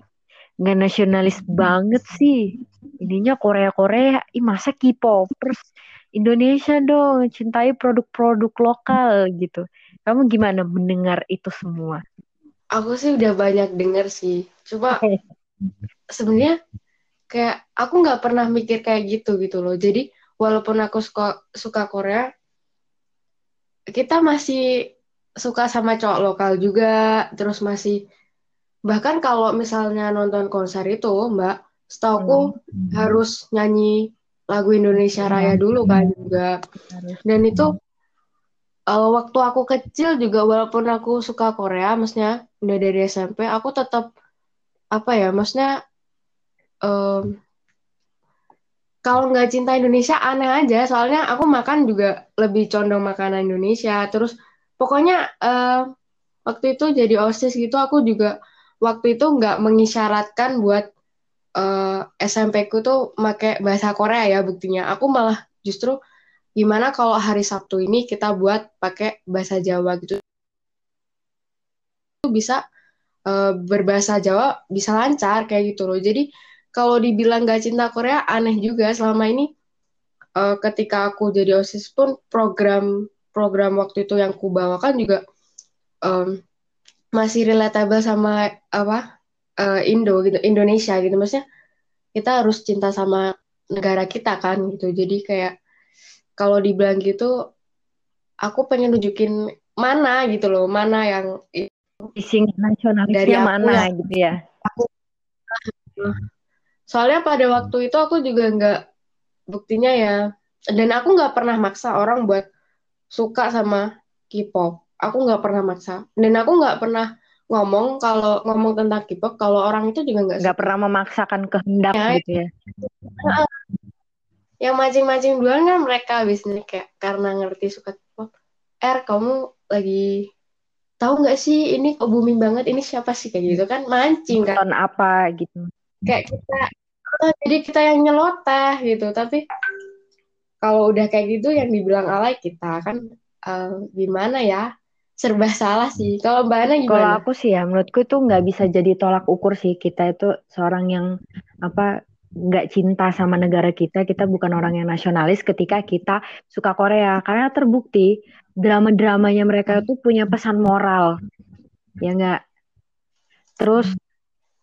nggak nasionalis banget sih. Ininya Korea-Korea, ih masa K-popers? Indonesia dong, cintai produk-produk lokal gitu. Kamu gimana mendengar itu semua? Aku sih udah banyak denger sih. Coba sebenarnya kayak aku nggak pernah mikir kayak gitu gitu loh. Jadi walaupun aku suka suka Korea kita masih suka sama cowok lokal juga terus masih bahkan kalau misalnya nonton konser itu mbak setauku hmm. harus nyanyi lagu Indonesia Raya dulu kan juga. Dan itu uh, waktu aku kecil juga walaupun aku suka Korea maksudnya udah dari SMP aku tetap apa ya maksudnya um, kalau nggak cinta Indonesia aneh aja. Soalnya aku makan juga lebih condong makanan Indonesia. Terus pokoknya uh, waktu itu jadi osis gitu aku juga waktu itu nggak mengisyaratkan buat uh, eh, SMP ku tuh pakai bahasa Korea ya buktinya. Aku malah justru gimana kalau hari Sabtu ini kita buat pakai bahasa Jawa gitu? Bisa uh, berbahasa Jawa bisa lancar kayak gitu loh. Jadi kalau dibilang gak cinta Korea aneh juga selama ini uh, ketika aku jadi osis pun program program waktu itu yang ku bawakan juga um, masih relatable sama apa uh, Indo gitu Indonesia gitu. Maksudnya kita harus cinta sama negara kita kan gitu. Jadi kayak kalau dibilang gitu aku pengen nunjukin mana gitu loh mana yang Ising nasionalisnya dari mana gitu ya. Aku Soalnya pada waktu itu aku juga nggak buktinya ya, dan aku nggak pernah maksa orang buat suka sama K-pop. Aku nggak pernah maksa, dan aku nggak pernah ngomong kalau ngomong tentang K-pop kalau orang itu juga nggak nggak pernah memaksakan kehendak ya, gitu ya. Yang mancing-mancing duluan kan mereka biasanya kayak karena ngerti suka K-pop. Er, kamu lagi tahu nggak sih ini kok booming banget? Ini siapa sih? Kayak gitu kan mancing kan. Apa gitu. Kayak kita oh, jadi kita yang nyeloteh gitu. Tapi kalau udah kayak gitu yang dibilang alay kita kan uh, gimana ya serba salah sih. Kalau mbak Ana gimana? Kalau aku sih ya menurutku itu nggak bisa jadi tolak ukur sih. Kita itu seorang yang apa nggak cinta sama negara kita. Kita bukan orang yang nasionalis ketika kita suka Korea. Karena terbukti drama-dramanya mereka itu punya pesan moral. Ya nggak? Terus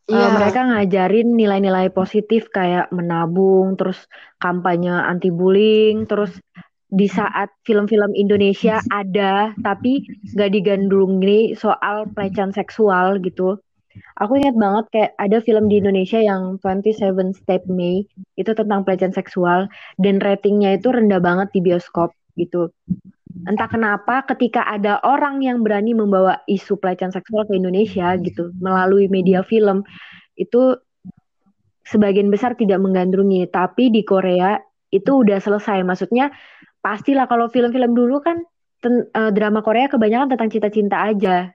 yeah. uh, mereka ngajarin nilai-nilai positif kayak menabung, terus kampanye anti bullying, terus di saat film-film Indonesia ada tapi nggak digandrungi soal pelecehan seksual gitu. Aku ingat banget kayak ada film di Indonesia yang 27 Step May itu tentang pelecehan seksual dan ratingnya itu rendah banget di bioskop gitu. Entah kenapa ketika ada orang yang berani membawa isu pelecehan seksual ke Indonesia gitu melalui media film itu sebagian besar tidak menggandrungi, tapi di Korea itu udah selesai. Maksudnya pastilah kalau film-film dulu kan ten, uh, drama Korea kebanyakan tentang cinta-cinta aja.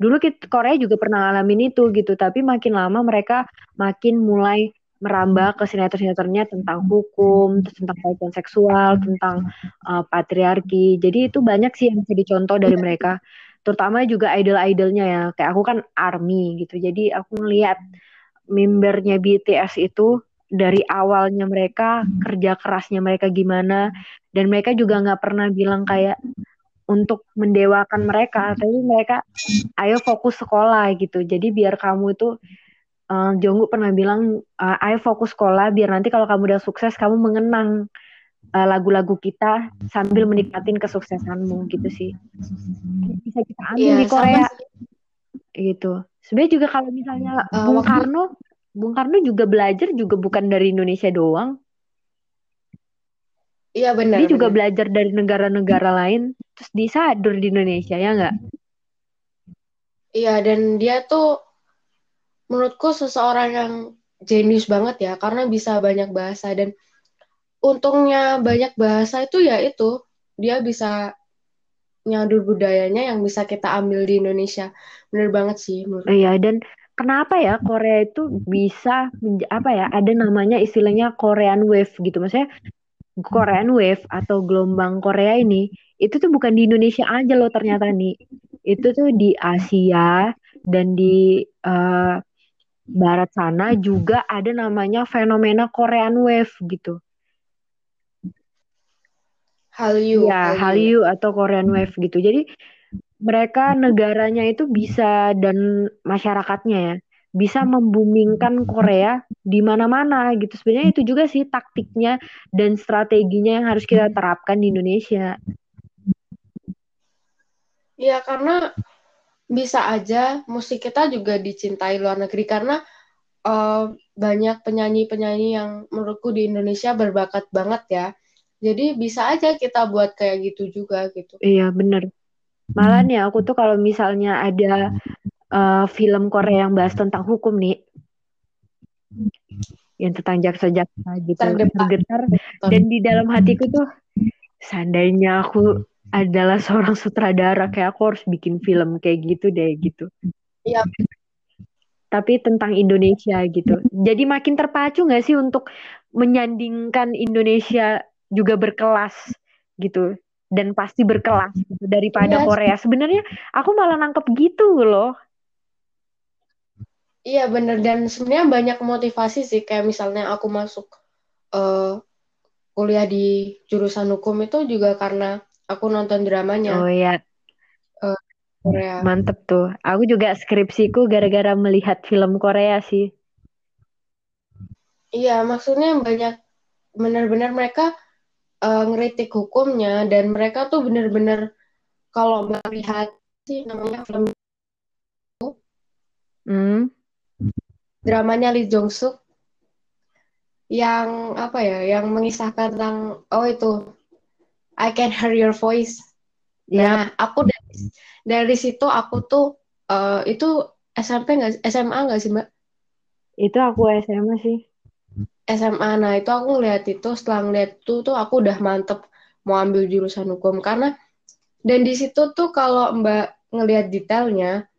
Dulu kita, Korea juga pernah ngalamin itu gitu, tapi makin lama mereka makin mulai merambah ke sinetron-sinetronnya tentang hukum, tentang pelecehan seksual, tentang uh, patriarki. Jadi itu banyak sih yang bisa dicontoh dari mereka. Terutama juga idol-idolnya ya. Kayak aku kan ARMY gitu. Jadi aku ngeliat membernya BTS itu dari awalnya mereka kerja kerasnya mereka gimana dan mereka juga nggak pernah bilang kayak untuk mendewakan mereka tapi mereka ayo fokus sekolah gitu. Jadi biar kamu itu uh, Jonggu pernah bilang uh, ayo fokus sekolah biar nanti kalau kamu udah sukses kamu mengenang uh, lagu-lagu kita sambil menikmatin kesuksesanmu gitu sih. Bisa kita ambil ya, di Korea. gitu. Sebenarnya juga kalau misalnya uh, Bung Karno, Bung Karno juga belajar juga bukan dari Indonesia doang. Iya benar. Dia benar. juga belajar dari negara-negara lain, terus disadur di Indonesia ya nggak? Iya dan dia tuh menurutku seseorang yang jenius banget ya karena bisa banyak bahasa dan untungnya banyak bahasa itu ya itu dia bisa nyadur budayanya yang bisa kita ambil di Indonesia. Bener banget sih menurut. Iya dan kenapa ya Korea itu bisa apa ya ada namanya istilahnya Korean Wave gitu maksudnya Korean Wave atau gelombang Korea ini itu tuh bukan di Indonesia aja loh ternyata nih. Itu tuh di Asia dan di uh, barat sana juga ada namanya fenomena Korean Wave gitu. Hallyu. Ya, Hallyu atau Korean Wave gitu. Jadi mereka negaranya itu bisa dan masyarakatnya ya bisa membumingkan Korea di mana-mana gitu. Sebenarnya itu juga sih taktiknya dan strateginya yang harus kita terapkan di Indonesia. Iya, karena bisa aja musik kita juga dicintai luar negeri karena uh, banyak penyanyi-penyanyi yang menurutku di Indonesia berbakat banget ya. Jadi bisa aja kita buat kayak gitu juga gitu. Iya, bener. Malah nih aku tuh kalau misalnya ada uh, film Korea yang bahas tentang hukum nih. Yang tentang jaksa-jaksa gitu tergetar dan di dalam hatiku tuh seandainya aku adalah seorang sutradara kayak aku harus bikin film kayak gitu deh gitu. Iya. Tapi tentang Indonesia gitu. Jadi makin terpacu nggak sih untuk menyandingkan Indonesia juga berkelas gitu dan pasti berkelas gitu daripada yes. Korea. Sebenarnya aku malah nangkep gitu loh. Iya bener dan sebenarnya banyak motivasi sih kayak misalnya aku masuk uh, kuliah di jurusan hukum itu juga karena aku nonton dramanya. Oh iya. Uh, Korea. Mantep tuh. Aku juga skripsiku gara-gara melihat film Korea sih. Iya maksudnya banyak benar-benar mereka uh, ngeritik hukumnya dan mereka tuh benar-benar kalau melihat sih namanya film Hmm dramanya Lee Jong Suk yang apa ya yang mengisahkan tentang oh itu I Can Hear Your Voice. Nah, aku dari, dari situ aku tuh uh, itu SMP nggak SMA nggak sih mbak? Itu aku SMA sih. SMA. Nah itu aku ngeliat itu setelah ngeliat itu tuh aku udah mantep mau ambil jurusan hukum karena dan di situ tuh kalau mbak ngelihat detailnya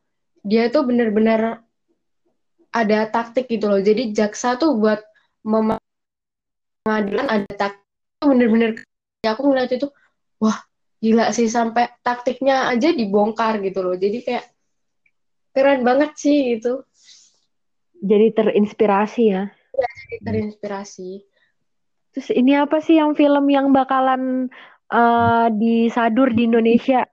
dia tuh bener-bener ada taktik gitu loh. Jadi jaksa tuh buat pengadilan ada taktik bener-bener aku ngeliat itu wah gila sih sampai taktiknya aja dibongkar gitu loh. Jadi kayak keren banget sih itu. Jadi terinspirasi ya. Terinspirasi. Terus ini apa sih yang film yang bakalan uh, disadur di Indonesia?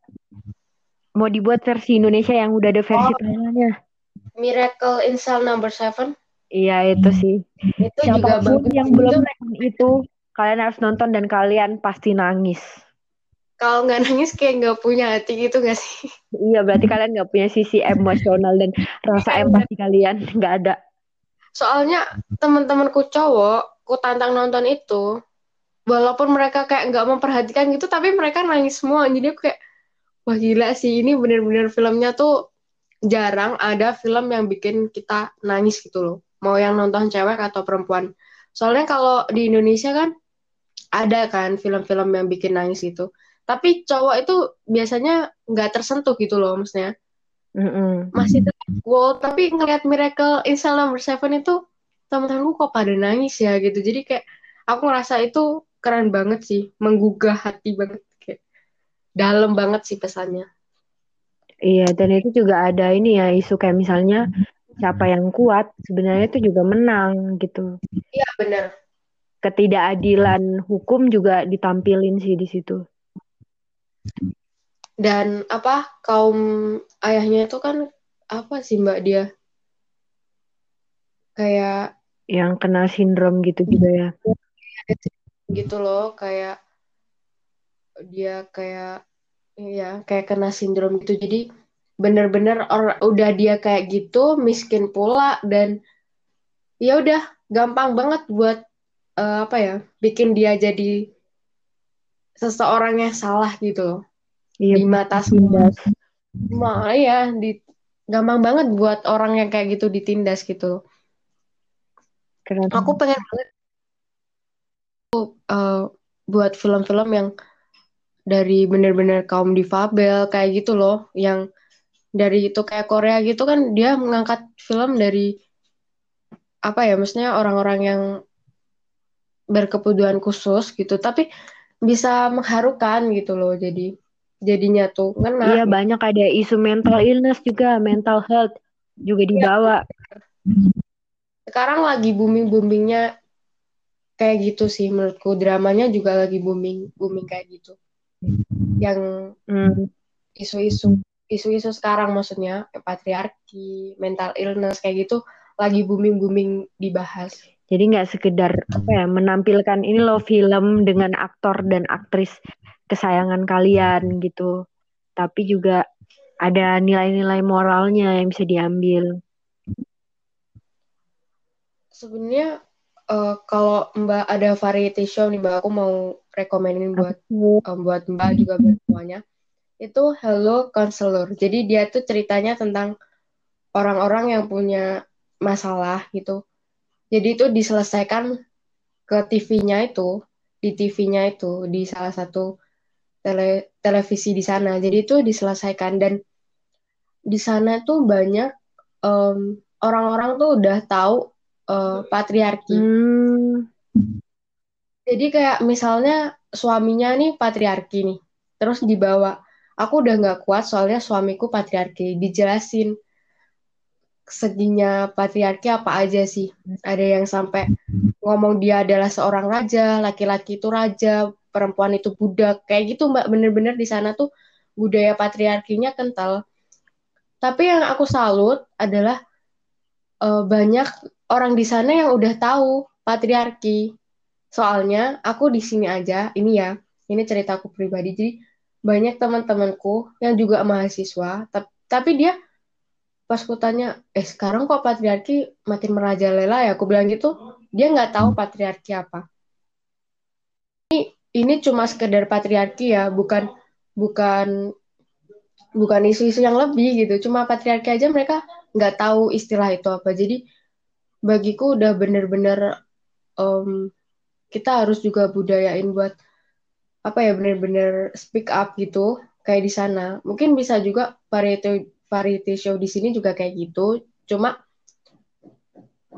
Mau dibuat versi Indonesia yang udah ada versi oh. Thailandnya? Miracle in Cell Number Seven. Iya itu sih. Itu juga bagus. yang belum nonton itu kalian harus nonton dan kalian pasti nangis. Kalau nggak nangis kayak nggak punya hati gitu nggak sih? Iya berarti kalian nggak punya sisi emosional dan rasa iya, empati kalian nggak ada. Soalnya teman-temanku cowok, ku tantang nonton itu, walaupun mereka kayak nggak memperhatikan gitu, tapi mereka nangis semua. Jadi aku kayak, wah gila sih ini bener-bener filmnya tuh jarang ada film yang bikin kita nangis gitu loh. Mau yang nonton cewek atau perempuan. Soalnya kalau di Indonesia kan ada kan film-film yang bikin nangis gitu. Tapi cowok itu biasanya nggak tersentuh gitu loh maksudnya. Mm-hmm. Masih wow, tapi ngelihat Miracle in Cell Number Seven itu teman-temanku kok pada nangis ya gitu. Jadi kayak aku ngerasa itu keren banget sih, menggugah hati banget kayak dalam banget sih pesannya. Iya, dan itu juga ada ini ya isu kayak misalnya siapa yang kuat sebenarnya itu juga menang gitu. Iya benar. Ketidakadilan hukum juga ditampilin sih di situ. Dan apa kaum ayahnya itu kan apa sih mbak dia kayak yang kena sindrom gitu juga ya. Gitu loh kayak dia kayak Iya, kayak kena sindrom gitu. Jadi bener-bener udah dia kayak gitu miskin pula dan ya udah gampang banget buat uh, apa ya bikin dia jadi seseorang yang salah gitu loh iya, di mata semua ya di gampang banget buat orang yang kayak gitu ditindas gitu Keren. aku pengen banget uh, buat film-film yang dari bener-bener kaum difabel kayak gitu loh yang dari itu kayak Korea gitu kan dia mengangkat film dari apa ya maksudnya orang-orang yang berkebutuhan khusus gitu tapi bisa mengharukan gitu loh jadi jadinya tuh ngena iya banyak ada isu mental illness juga mental health juga iya. dibawa sekarang lagi booming boomingnya kayak gitu sih menurutku dramanya juga lagi booming booming kayak gitu yang hmm. isu-isu isu-isu sekarang maksudnya patriarki, mental illness kayak gitu lagi booming-booming dibahas. Jadi nggak sekedar apa ya menampilkan ini loh film dengan aktor dan aktris kesayangan kalian gitu, tapi juga ada nilai-nilai moralnya yang bisa diambil. Sebenarnya uh, kalau Mbak ada variety show nih Mbak, aku mau rekomenin buat um, buat Mbak juga buat semuanya itu Hello Counselor. Jadi dia tuh ceritanya tentang orang-orang yang punya masalah gitu. Jadi itu diselesaikan ke TV-nya itu, di TV-nya itu di salah satu tele televisi di sana. Jadi itu diselesaikan dan di sana tuh banyak orang orang-orang tuh udah tahu uh, patriarki. Hmm. Jadi kayak misalnya suaminya nih patriarki nih, terus dibawa aku udah nggak kuat soalnya suamiku patriarki dijelasin seginya patriarki apa aja sih ada yang sampai ngomong dia adalah seorang raja laki-laki itu raja perempuan itu budak. Kayak gitu mbak. Bener-bener di sana tuh budaya patriarkinya kental. Tapi yang aku salut adalah uh, banyak orang di sana yang udah tahu patriarki. Soalnya aku di sini aja ini ya ini ceritaku pribadi. Jadi banyak teman-temanku yang juga mahasiswa tapi, dia pas ku tanya eh sekarang kok patriarki makin merajalela ya? Aku bilang gitu dia nggak tahu patriarki apa. Ini ini cuma sekedar patriarki ya bukan bukan bukan isu-isu yang lebih gitu cuma patriarki aja mereka nggak tahu istilah itu apa jadi bagiku udah bener-bener um, kita harus juga budayain buat apa ya benar-benar speak up gitu kayak di sana. Mungkin bisa juga variety variety show di sini juga kayak gitu. Cuma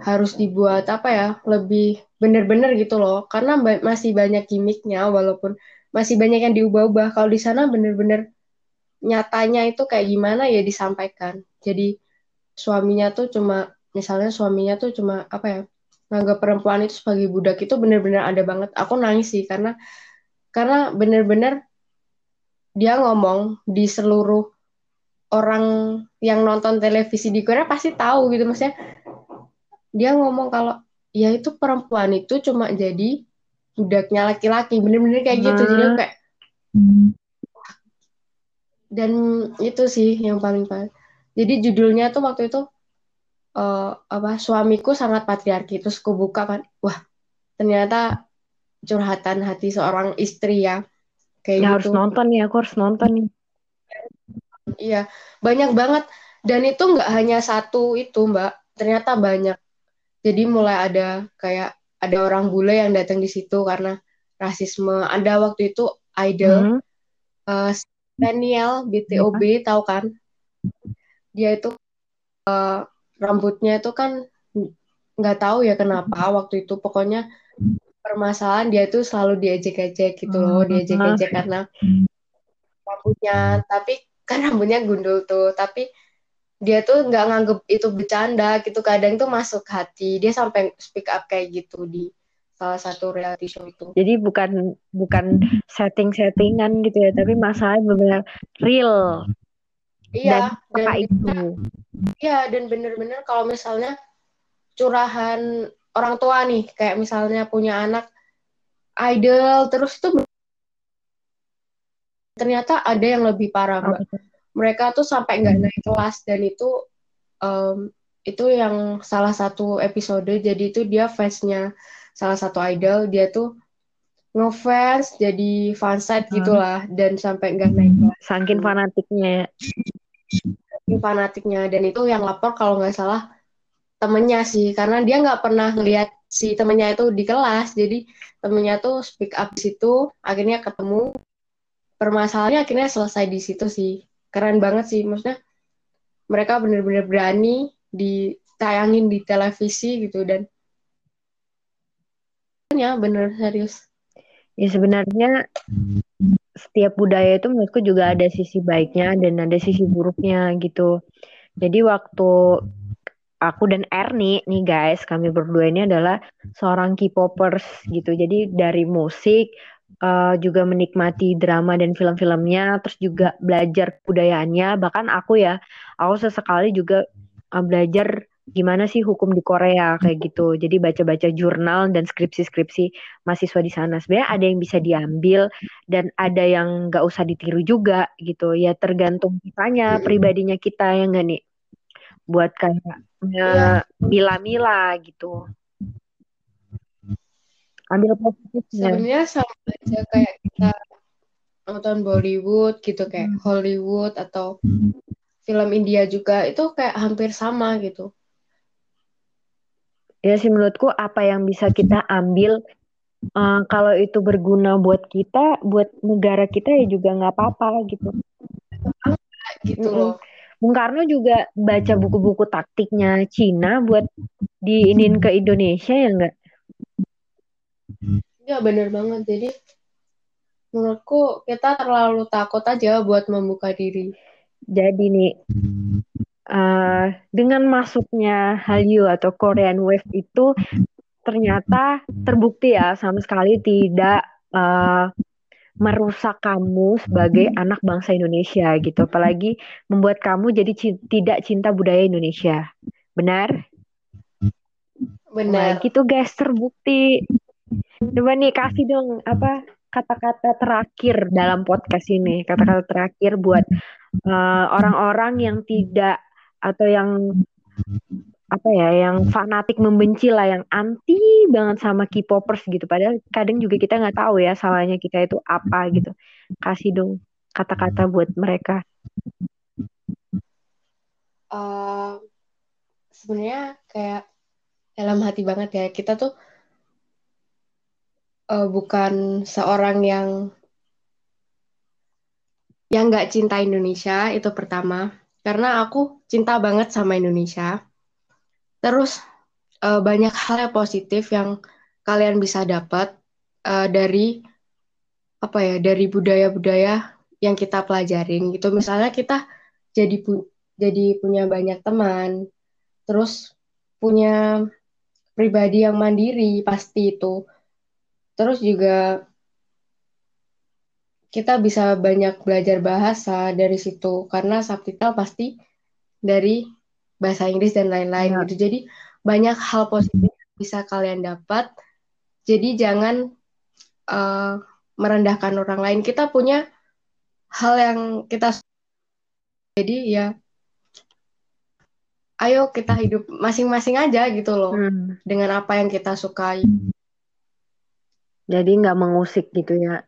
harus dibuat apa ya lebih benar-benar gitu loh. Karena ba masih banyak gimmicknya walaupun masih banyak yang diubah-ubah. Kalau di sana benar-benar nyatanya itu kayak gimana ya disampaikan. Jadi suaminya tuh cuma misalnya suaminya tuh cuma apa ya nganggap perempuan itu sebagai budak itu benar-benar ada banget. Aku nangis sih karena karena bener-bener dia ngomong di seluruh orang yang nonton televisi di Korea pasti tahu gitu. Maksudnya dia ngomong kalau ya itu perempuan itu cuma jadi budaknya laki-laki bener-bener kayak gitu. Jadi kayak dan itu sih yang paling paling jadi judulnya tuh waktu itu uh, apa suamiku sangat patriarki terus aku buka kan wah ternyata curhatan hati seorang istri ya kayak ya, gitu. harus nonton nih aku harus nonton. Nih iya banyak banget. Dan itu nggak hanya satu itu mbak. Ternyata banyak jadi mulai ada kayak ada orang bule yang datang di situ karena rasisme ada waktu itu idol mm -hmm. uh, Daniel BTOB mm -hmm. tahu kan dia itu uh, rambutnya itu kan nggak tahu ya kenapa waktu itu pokoknya permasalahan dia tuh selalu diejek-ejek gitu loh, hmm. diejek-ejek karena rambutnya, tapi kan rambutnya gundul tuh, tapi dia tuh nggak nganggep itu bercanda gitu, kadang tuh masuk hati, dia sampai speak up kayak gitu di salah satu reality show itu. Jadi bukan bukan setting-settingan gitu ya, tapi masalahnya benar real. Iya, dan, dan itu. Iya, dan bener-bener kalau misalnya curahan orang tua nih kayak misalnya punya anak idol terus itu ternyata ada yang lebih parah mbak mereka tuh sampai nggak naik kelas dan itu um, itu yang salah satu episode. Jadi itu dia fansnya salah satu idol. Dia tuh ngefans jadi fansite hmm. gitulah dan sampai nggak naik kelas. Saking fanatiknya ya. Saking fanatiknya. Dan itu yang lapor kalau nggak salah temennya sih. Karena dia nggak pernah ngeliat si temennya itu di kelas. Jadi temennya tuh speak up di situ. Akhirnya ketemu. Permasalahannya akhirnya selesai di situ sih keren banget sih maksudnya mereka bener-bener berani ditayangin di televisi gitu dan ya bener serius ya sebenarnya setiap budaya itu menurutku juga ada sisi baiknya dan ada sisi buruknya gitu jadi waktu aku dan Erni nih guys, kami berdua ini adalah seorang K-popers gitu. Jadi dari musik uh, juga menikmati drama dan film-filmnya, terus juga belajar budayaannya. Bahkan aku ya, aku sesekali juga uh, belajar gimana sih hukum di Korea kayak gitu. Jadi baca-baca jurnal dan skripsi-skripsi mahasiswa di sana. Sebenarnya ada yang bisa diambil dan ada yang nggak usah ditiru juga gitu. Ya tergantung kitanya, pribadinya kita yang nggak nih buat kayak ya. mila-mila gitu ambil positifnya. Sebenarnya sama aja kayak kita nonton Bollywood gitu kayak hmm. Hollywood atau film India juga itu kayak hampir sama gitu. Ya sih menurutku apa yang bisa kita ambil uh, kalau itu berguna buat kita buat negara kita ya juga nggak apa-apa gitu. Gitu loh. Bung Karno juga baca buku-buku taktiknya Cina buat diinin ke Indonesia ya enggak? Ya bener banget. Jadi menurutku kita terlalu takut aja buat membuka diri. Jadi nih uh, dengan masuknya Hallyu atau Korean Wave itu ternyata terbukti ya sama sekali tidak uh, merusak kamu sebagai anak bangsa Indonesia gitu. Apalagi membuat kamu jadi tidak cinta budaya Indonesia. Benar? Benar. Nah, gitu guys, terbukti. Coba nih kasih dong apa kata-kata terakhir dalam podcast ini. Kata-kata terakhir buat eh, orang-orang uh, yang tidak atau yang apa ya yang fanatik membenci lah yang anti banget sama K-popers gitu. Padahal kadang juga kita nggak tahu ya salahnya kita itu apa gitu. Kasih dong kata-kata buat mereka. Uh, sebenarnya kayak dalam hati banget ya kita tuh uh, bukan seorang yang yang nggak cinta Indonesia itu pertama karena aku cinta banget sama Indonesia Terus uh, banyak hal yang positif yang kalian bisa dapat uh, dari apa ya dari budaya-budaya yang kita pelajarin gitu. Misalnya kita jadi pu jadi punya banyak teman, terus punya pribadi yang mandiri pasti itu. Terus juga kita bisa banyak belajar bahasa dari situ karena subtitle pasti dari bahasa Inggris dan lain-lain ya. gitu. Jadi banyak hal positif yang bisa kalian dapat. Jadi jangan uh, merendahkan orang lain. Kita punya hal yang kita jadi ya ayo kita hidup masing-masing aja gitu loh hmm. dengan apa yang kita sukai. Jadi nggak mengusik gitu ya.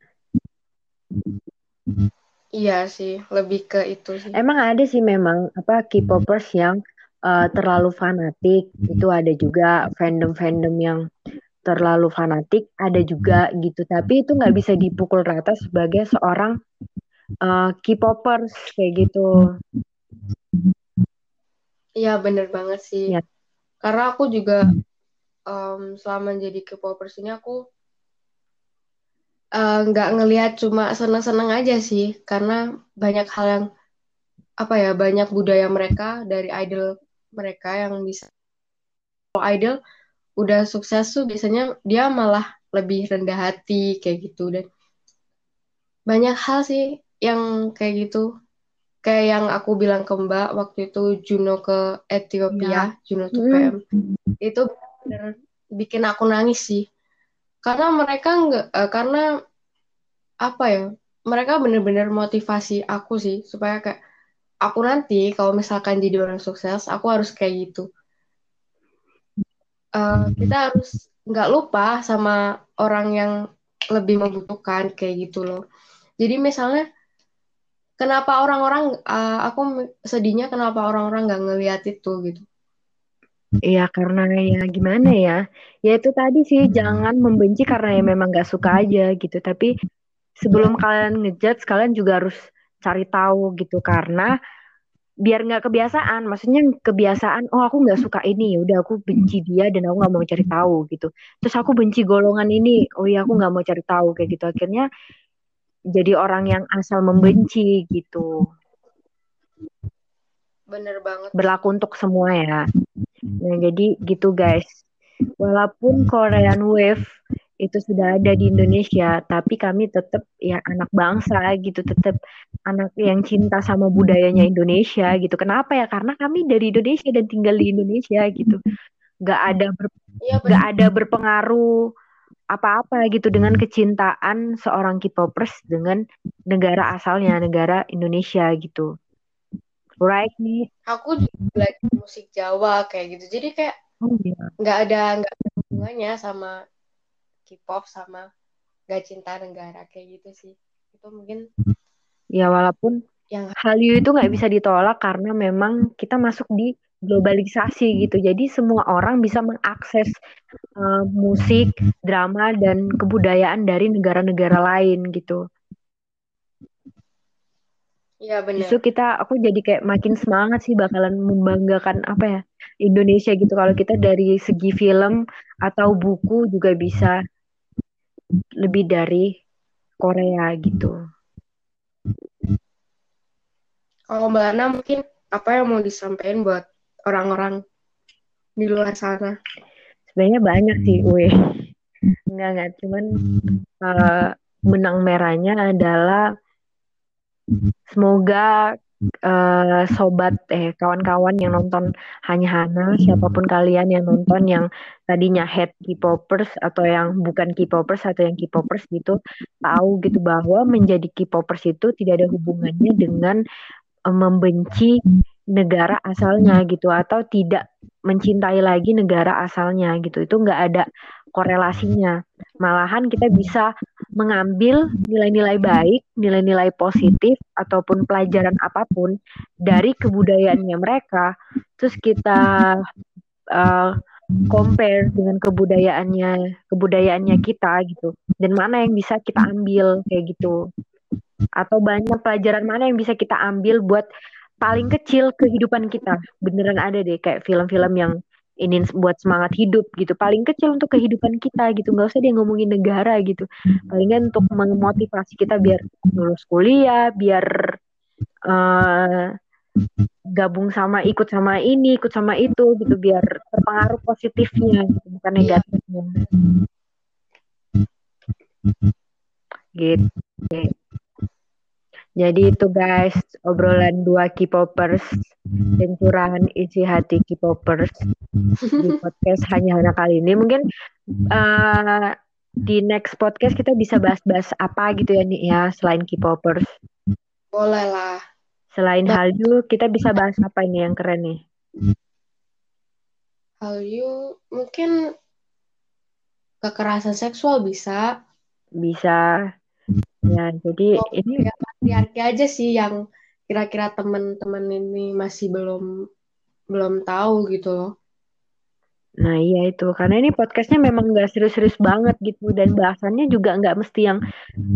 Iya sih, lebih ke itu sih. Emang ada sih memang apa K-popers yang uh, terlalu fanatik itu ada juga fandom-fandom yang terlalu fanatik ada juga gitu tapi itu nggak bisa dipukul rata sebagai seorang uh, K-popers kayak gitu Iya bener banget sih ya. karena aku juga um, selama jadi K-popers ini aku nggak uh, ngelihat cuma seneng-seneng aja sih. Karena banyak hal yang apa ya banyak budaya mereka dari idol mereka yang bisa kalau idol udah sukses tuh biasanya dia malah lebih rendah hati kayak gitu. Dan banyak hal sih yang kayak gitu. Kayak yang aku bilang ke Mbak waktu itu Juno ke Ethiopia ya. Juno tuh PM hmm. itu bener bikin aku nangis sih karena mereka nggak uh, karena apa ya mereka bener-bener motivasi aku sih supaya kayak aku nanti kalau misalkan jadi orang sukses, aku harus kayak gitu. Uh, kita harus nggak lupa sama orang yang lebih membutuhkan kayak gitu loh. Jadi misalnya kenapa orang-orang uh, aku sedihnya kenapa orang-orang nggak ngeliat itu gitu. Iya karena ya gimana ya Ya itu tadi sih jangan membenci karena ya memang gak suka aja gitu. Tapi sebelum kalian ngejudge kalian juga harus cari tahu gitu. Karena biar nggak kebiasaan maksudnya kebiasaan oh aku nggak suka ini udah aku benci dia dan aku nggak mau cari tahu gitu. Terus aku benci golongan ini oh iya aku nggak mau cari tahu kayak gitu. Akhirnya jadi orang yang asal membenci gitu. Bener banget. Berlaku untuk semua ya nah jadi gitu guys walaupun Korean Wave itu sudah ada di Indonesia, tapi kami tetap ya anak bangsa gitu, tetap anak yang cinta sama budayanya Indonesia gitu. Kenapa ya? Karena kami dari Indonesia dan tinggal di Indonesia gitu. Gak ada ber, ya, gak ada berpengaruh apa-apa gitu dengan kecintaan seorang K-popers dengan negara asalnya, negara Indonesia gitu. Right nih? Aku juga belajar musik Jawa kayak gitu. Jadi kayak oh, iya. nggak ada nggak ada hubungannya sama K-pop sama gak cinta negara kayak gitu sih itu mungkin ya walaupun yang Hallyu itu nggak bisa ditolak karena memang kita masuk di globalisasi gitu jadi semua orang bisa mengakses uh, musik drama dan kebudayaan dari negara-negara lain gitu Iya benar. Justru kita, aku jadi kayak makin semangat sih bakalan membanggakan apa ya Indonesia gitu. Kalau kita dari segi film atau buku juga bisa lebih dari Korea gitu. Kalau Mbak Ana mungkin apa yang mau disampaikan buat orang-orang di luar sana? Sebenarnya banyak sih, weh. Enggak, enggak. Cuman uh, benang merahnya adalah semoga uh, sobat eh kawan-kawan yang nonton hanya Hana siapa pun kalian yang nonton yang tadinya head K-popers atau yang bukan K-popers atau yang K-popers gitu tahu gitu bahwa menjadi K-popers itu tidak ada hubungannya dengan uh, membenci negara asalnya gitu atau tidak mencintai lagi negara asalnya gitu. Itu nggak ada korelasinya. Malahan kita bisa mengambil nilai-nilai baik, nilai-nilai positif ataupun pelajaran apa pun dari kebudayaannya mereka, terus kita uh, compare dengan kebudayaannya kebudayaannya kita gitu. Dan mana yang bisa kita ambil kayak gitu. Atau banyak pelajaran mana yang bisa kita ambil buat paling kecil kehidupan kita. Beneran ada deh kayak film-film yang ini buat semangat hidup gitu. Paling kecil untuk kehidupan kita gitu. Nggak usah dia ngomongin negara gitu. Palingan untuk memotivasi kita biar lulus kuliah biar uh, gabung sama ikut sama ini ikut sama itu gitu. Biar terpengaruh positifnya gitu, bukan iya. negatifnya. Gitu jadi itu guys, obrolan dua K-popers dan curahan isi hati K-popers di podcast hanya hanya kali ini. Mungkin uh, di next podcast kita bisa bahas-bahas apa gitu ya nih ya selain K-popers. Boleh lah. Selain Hallyu, kita bisa bahas apa ini yang keren nih? Hallyu mungkin kekerasan seksual bisa. Bisa. Ya, jadi oh, ini ya patriarki aja sih yang kira-kira teman-teman ini masih belum belum tahu gitu loh. Nah iya itu karena ini podcastnya memang nggak serius-serius banget gitu dan bahasannya juga nggak mesti yang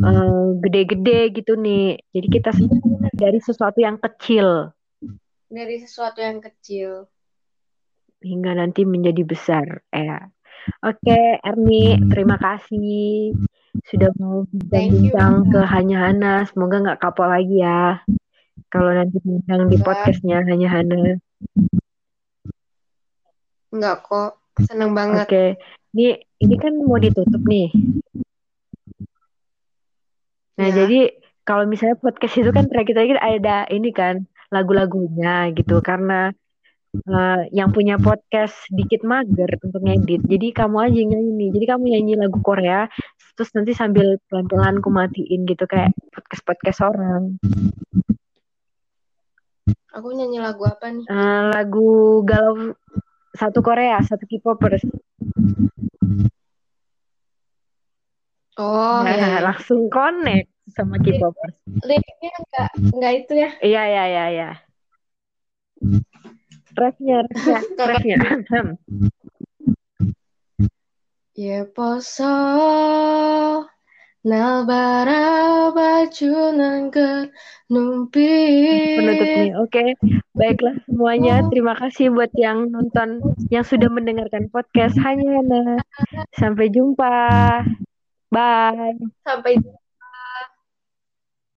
uh, gede-gede gitu nih. Jadi kita dari sesuatu yang kecil. Dari sesuatu yang kecil. Hingga nanti menjadi besar. Ya. Oke Erni terima kasih sudah mau bincang ke Hanya Hana. Semoga nggak kapok lagi ya. Kalau nanti bincang di podcastnya Hanya Hana. Enggak kok. Seneng banget. Oke. Okay. Ini, ini kan mau ditutup nih. Nah, ya. jadi kalau misalnya podcast itu kan terakhir-terakhir ada ini kan lagu-lagunya gitu karena uh, yang punya podcast dikit mager untuk ngedit. Jadi kamu aja nyanyi nih. Jadi kamu nyanyi lagu Korea, terus nanti sambil pelan-pelan ku matiin gitu kayak podcast-podcast orang. Aku nyanyi lagu apa nih? Uh, lagu galau satu Korea, satu K-popers. Oh, nah, ya, langsung connect sama K-popers. Liriknya enggak enggak itu ya? Iya, iya, iya, iya. Refnya, refnya, refnya. Ya poso nalbara baju ke numpi. Penutup nih. Oke, baiklah semuanya. Terima kasih buat yang nonton, yang sudah mendengarkan podcast hanya Sampai jumpa. Bye. Sampai jumpa.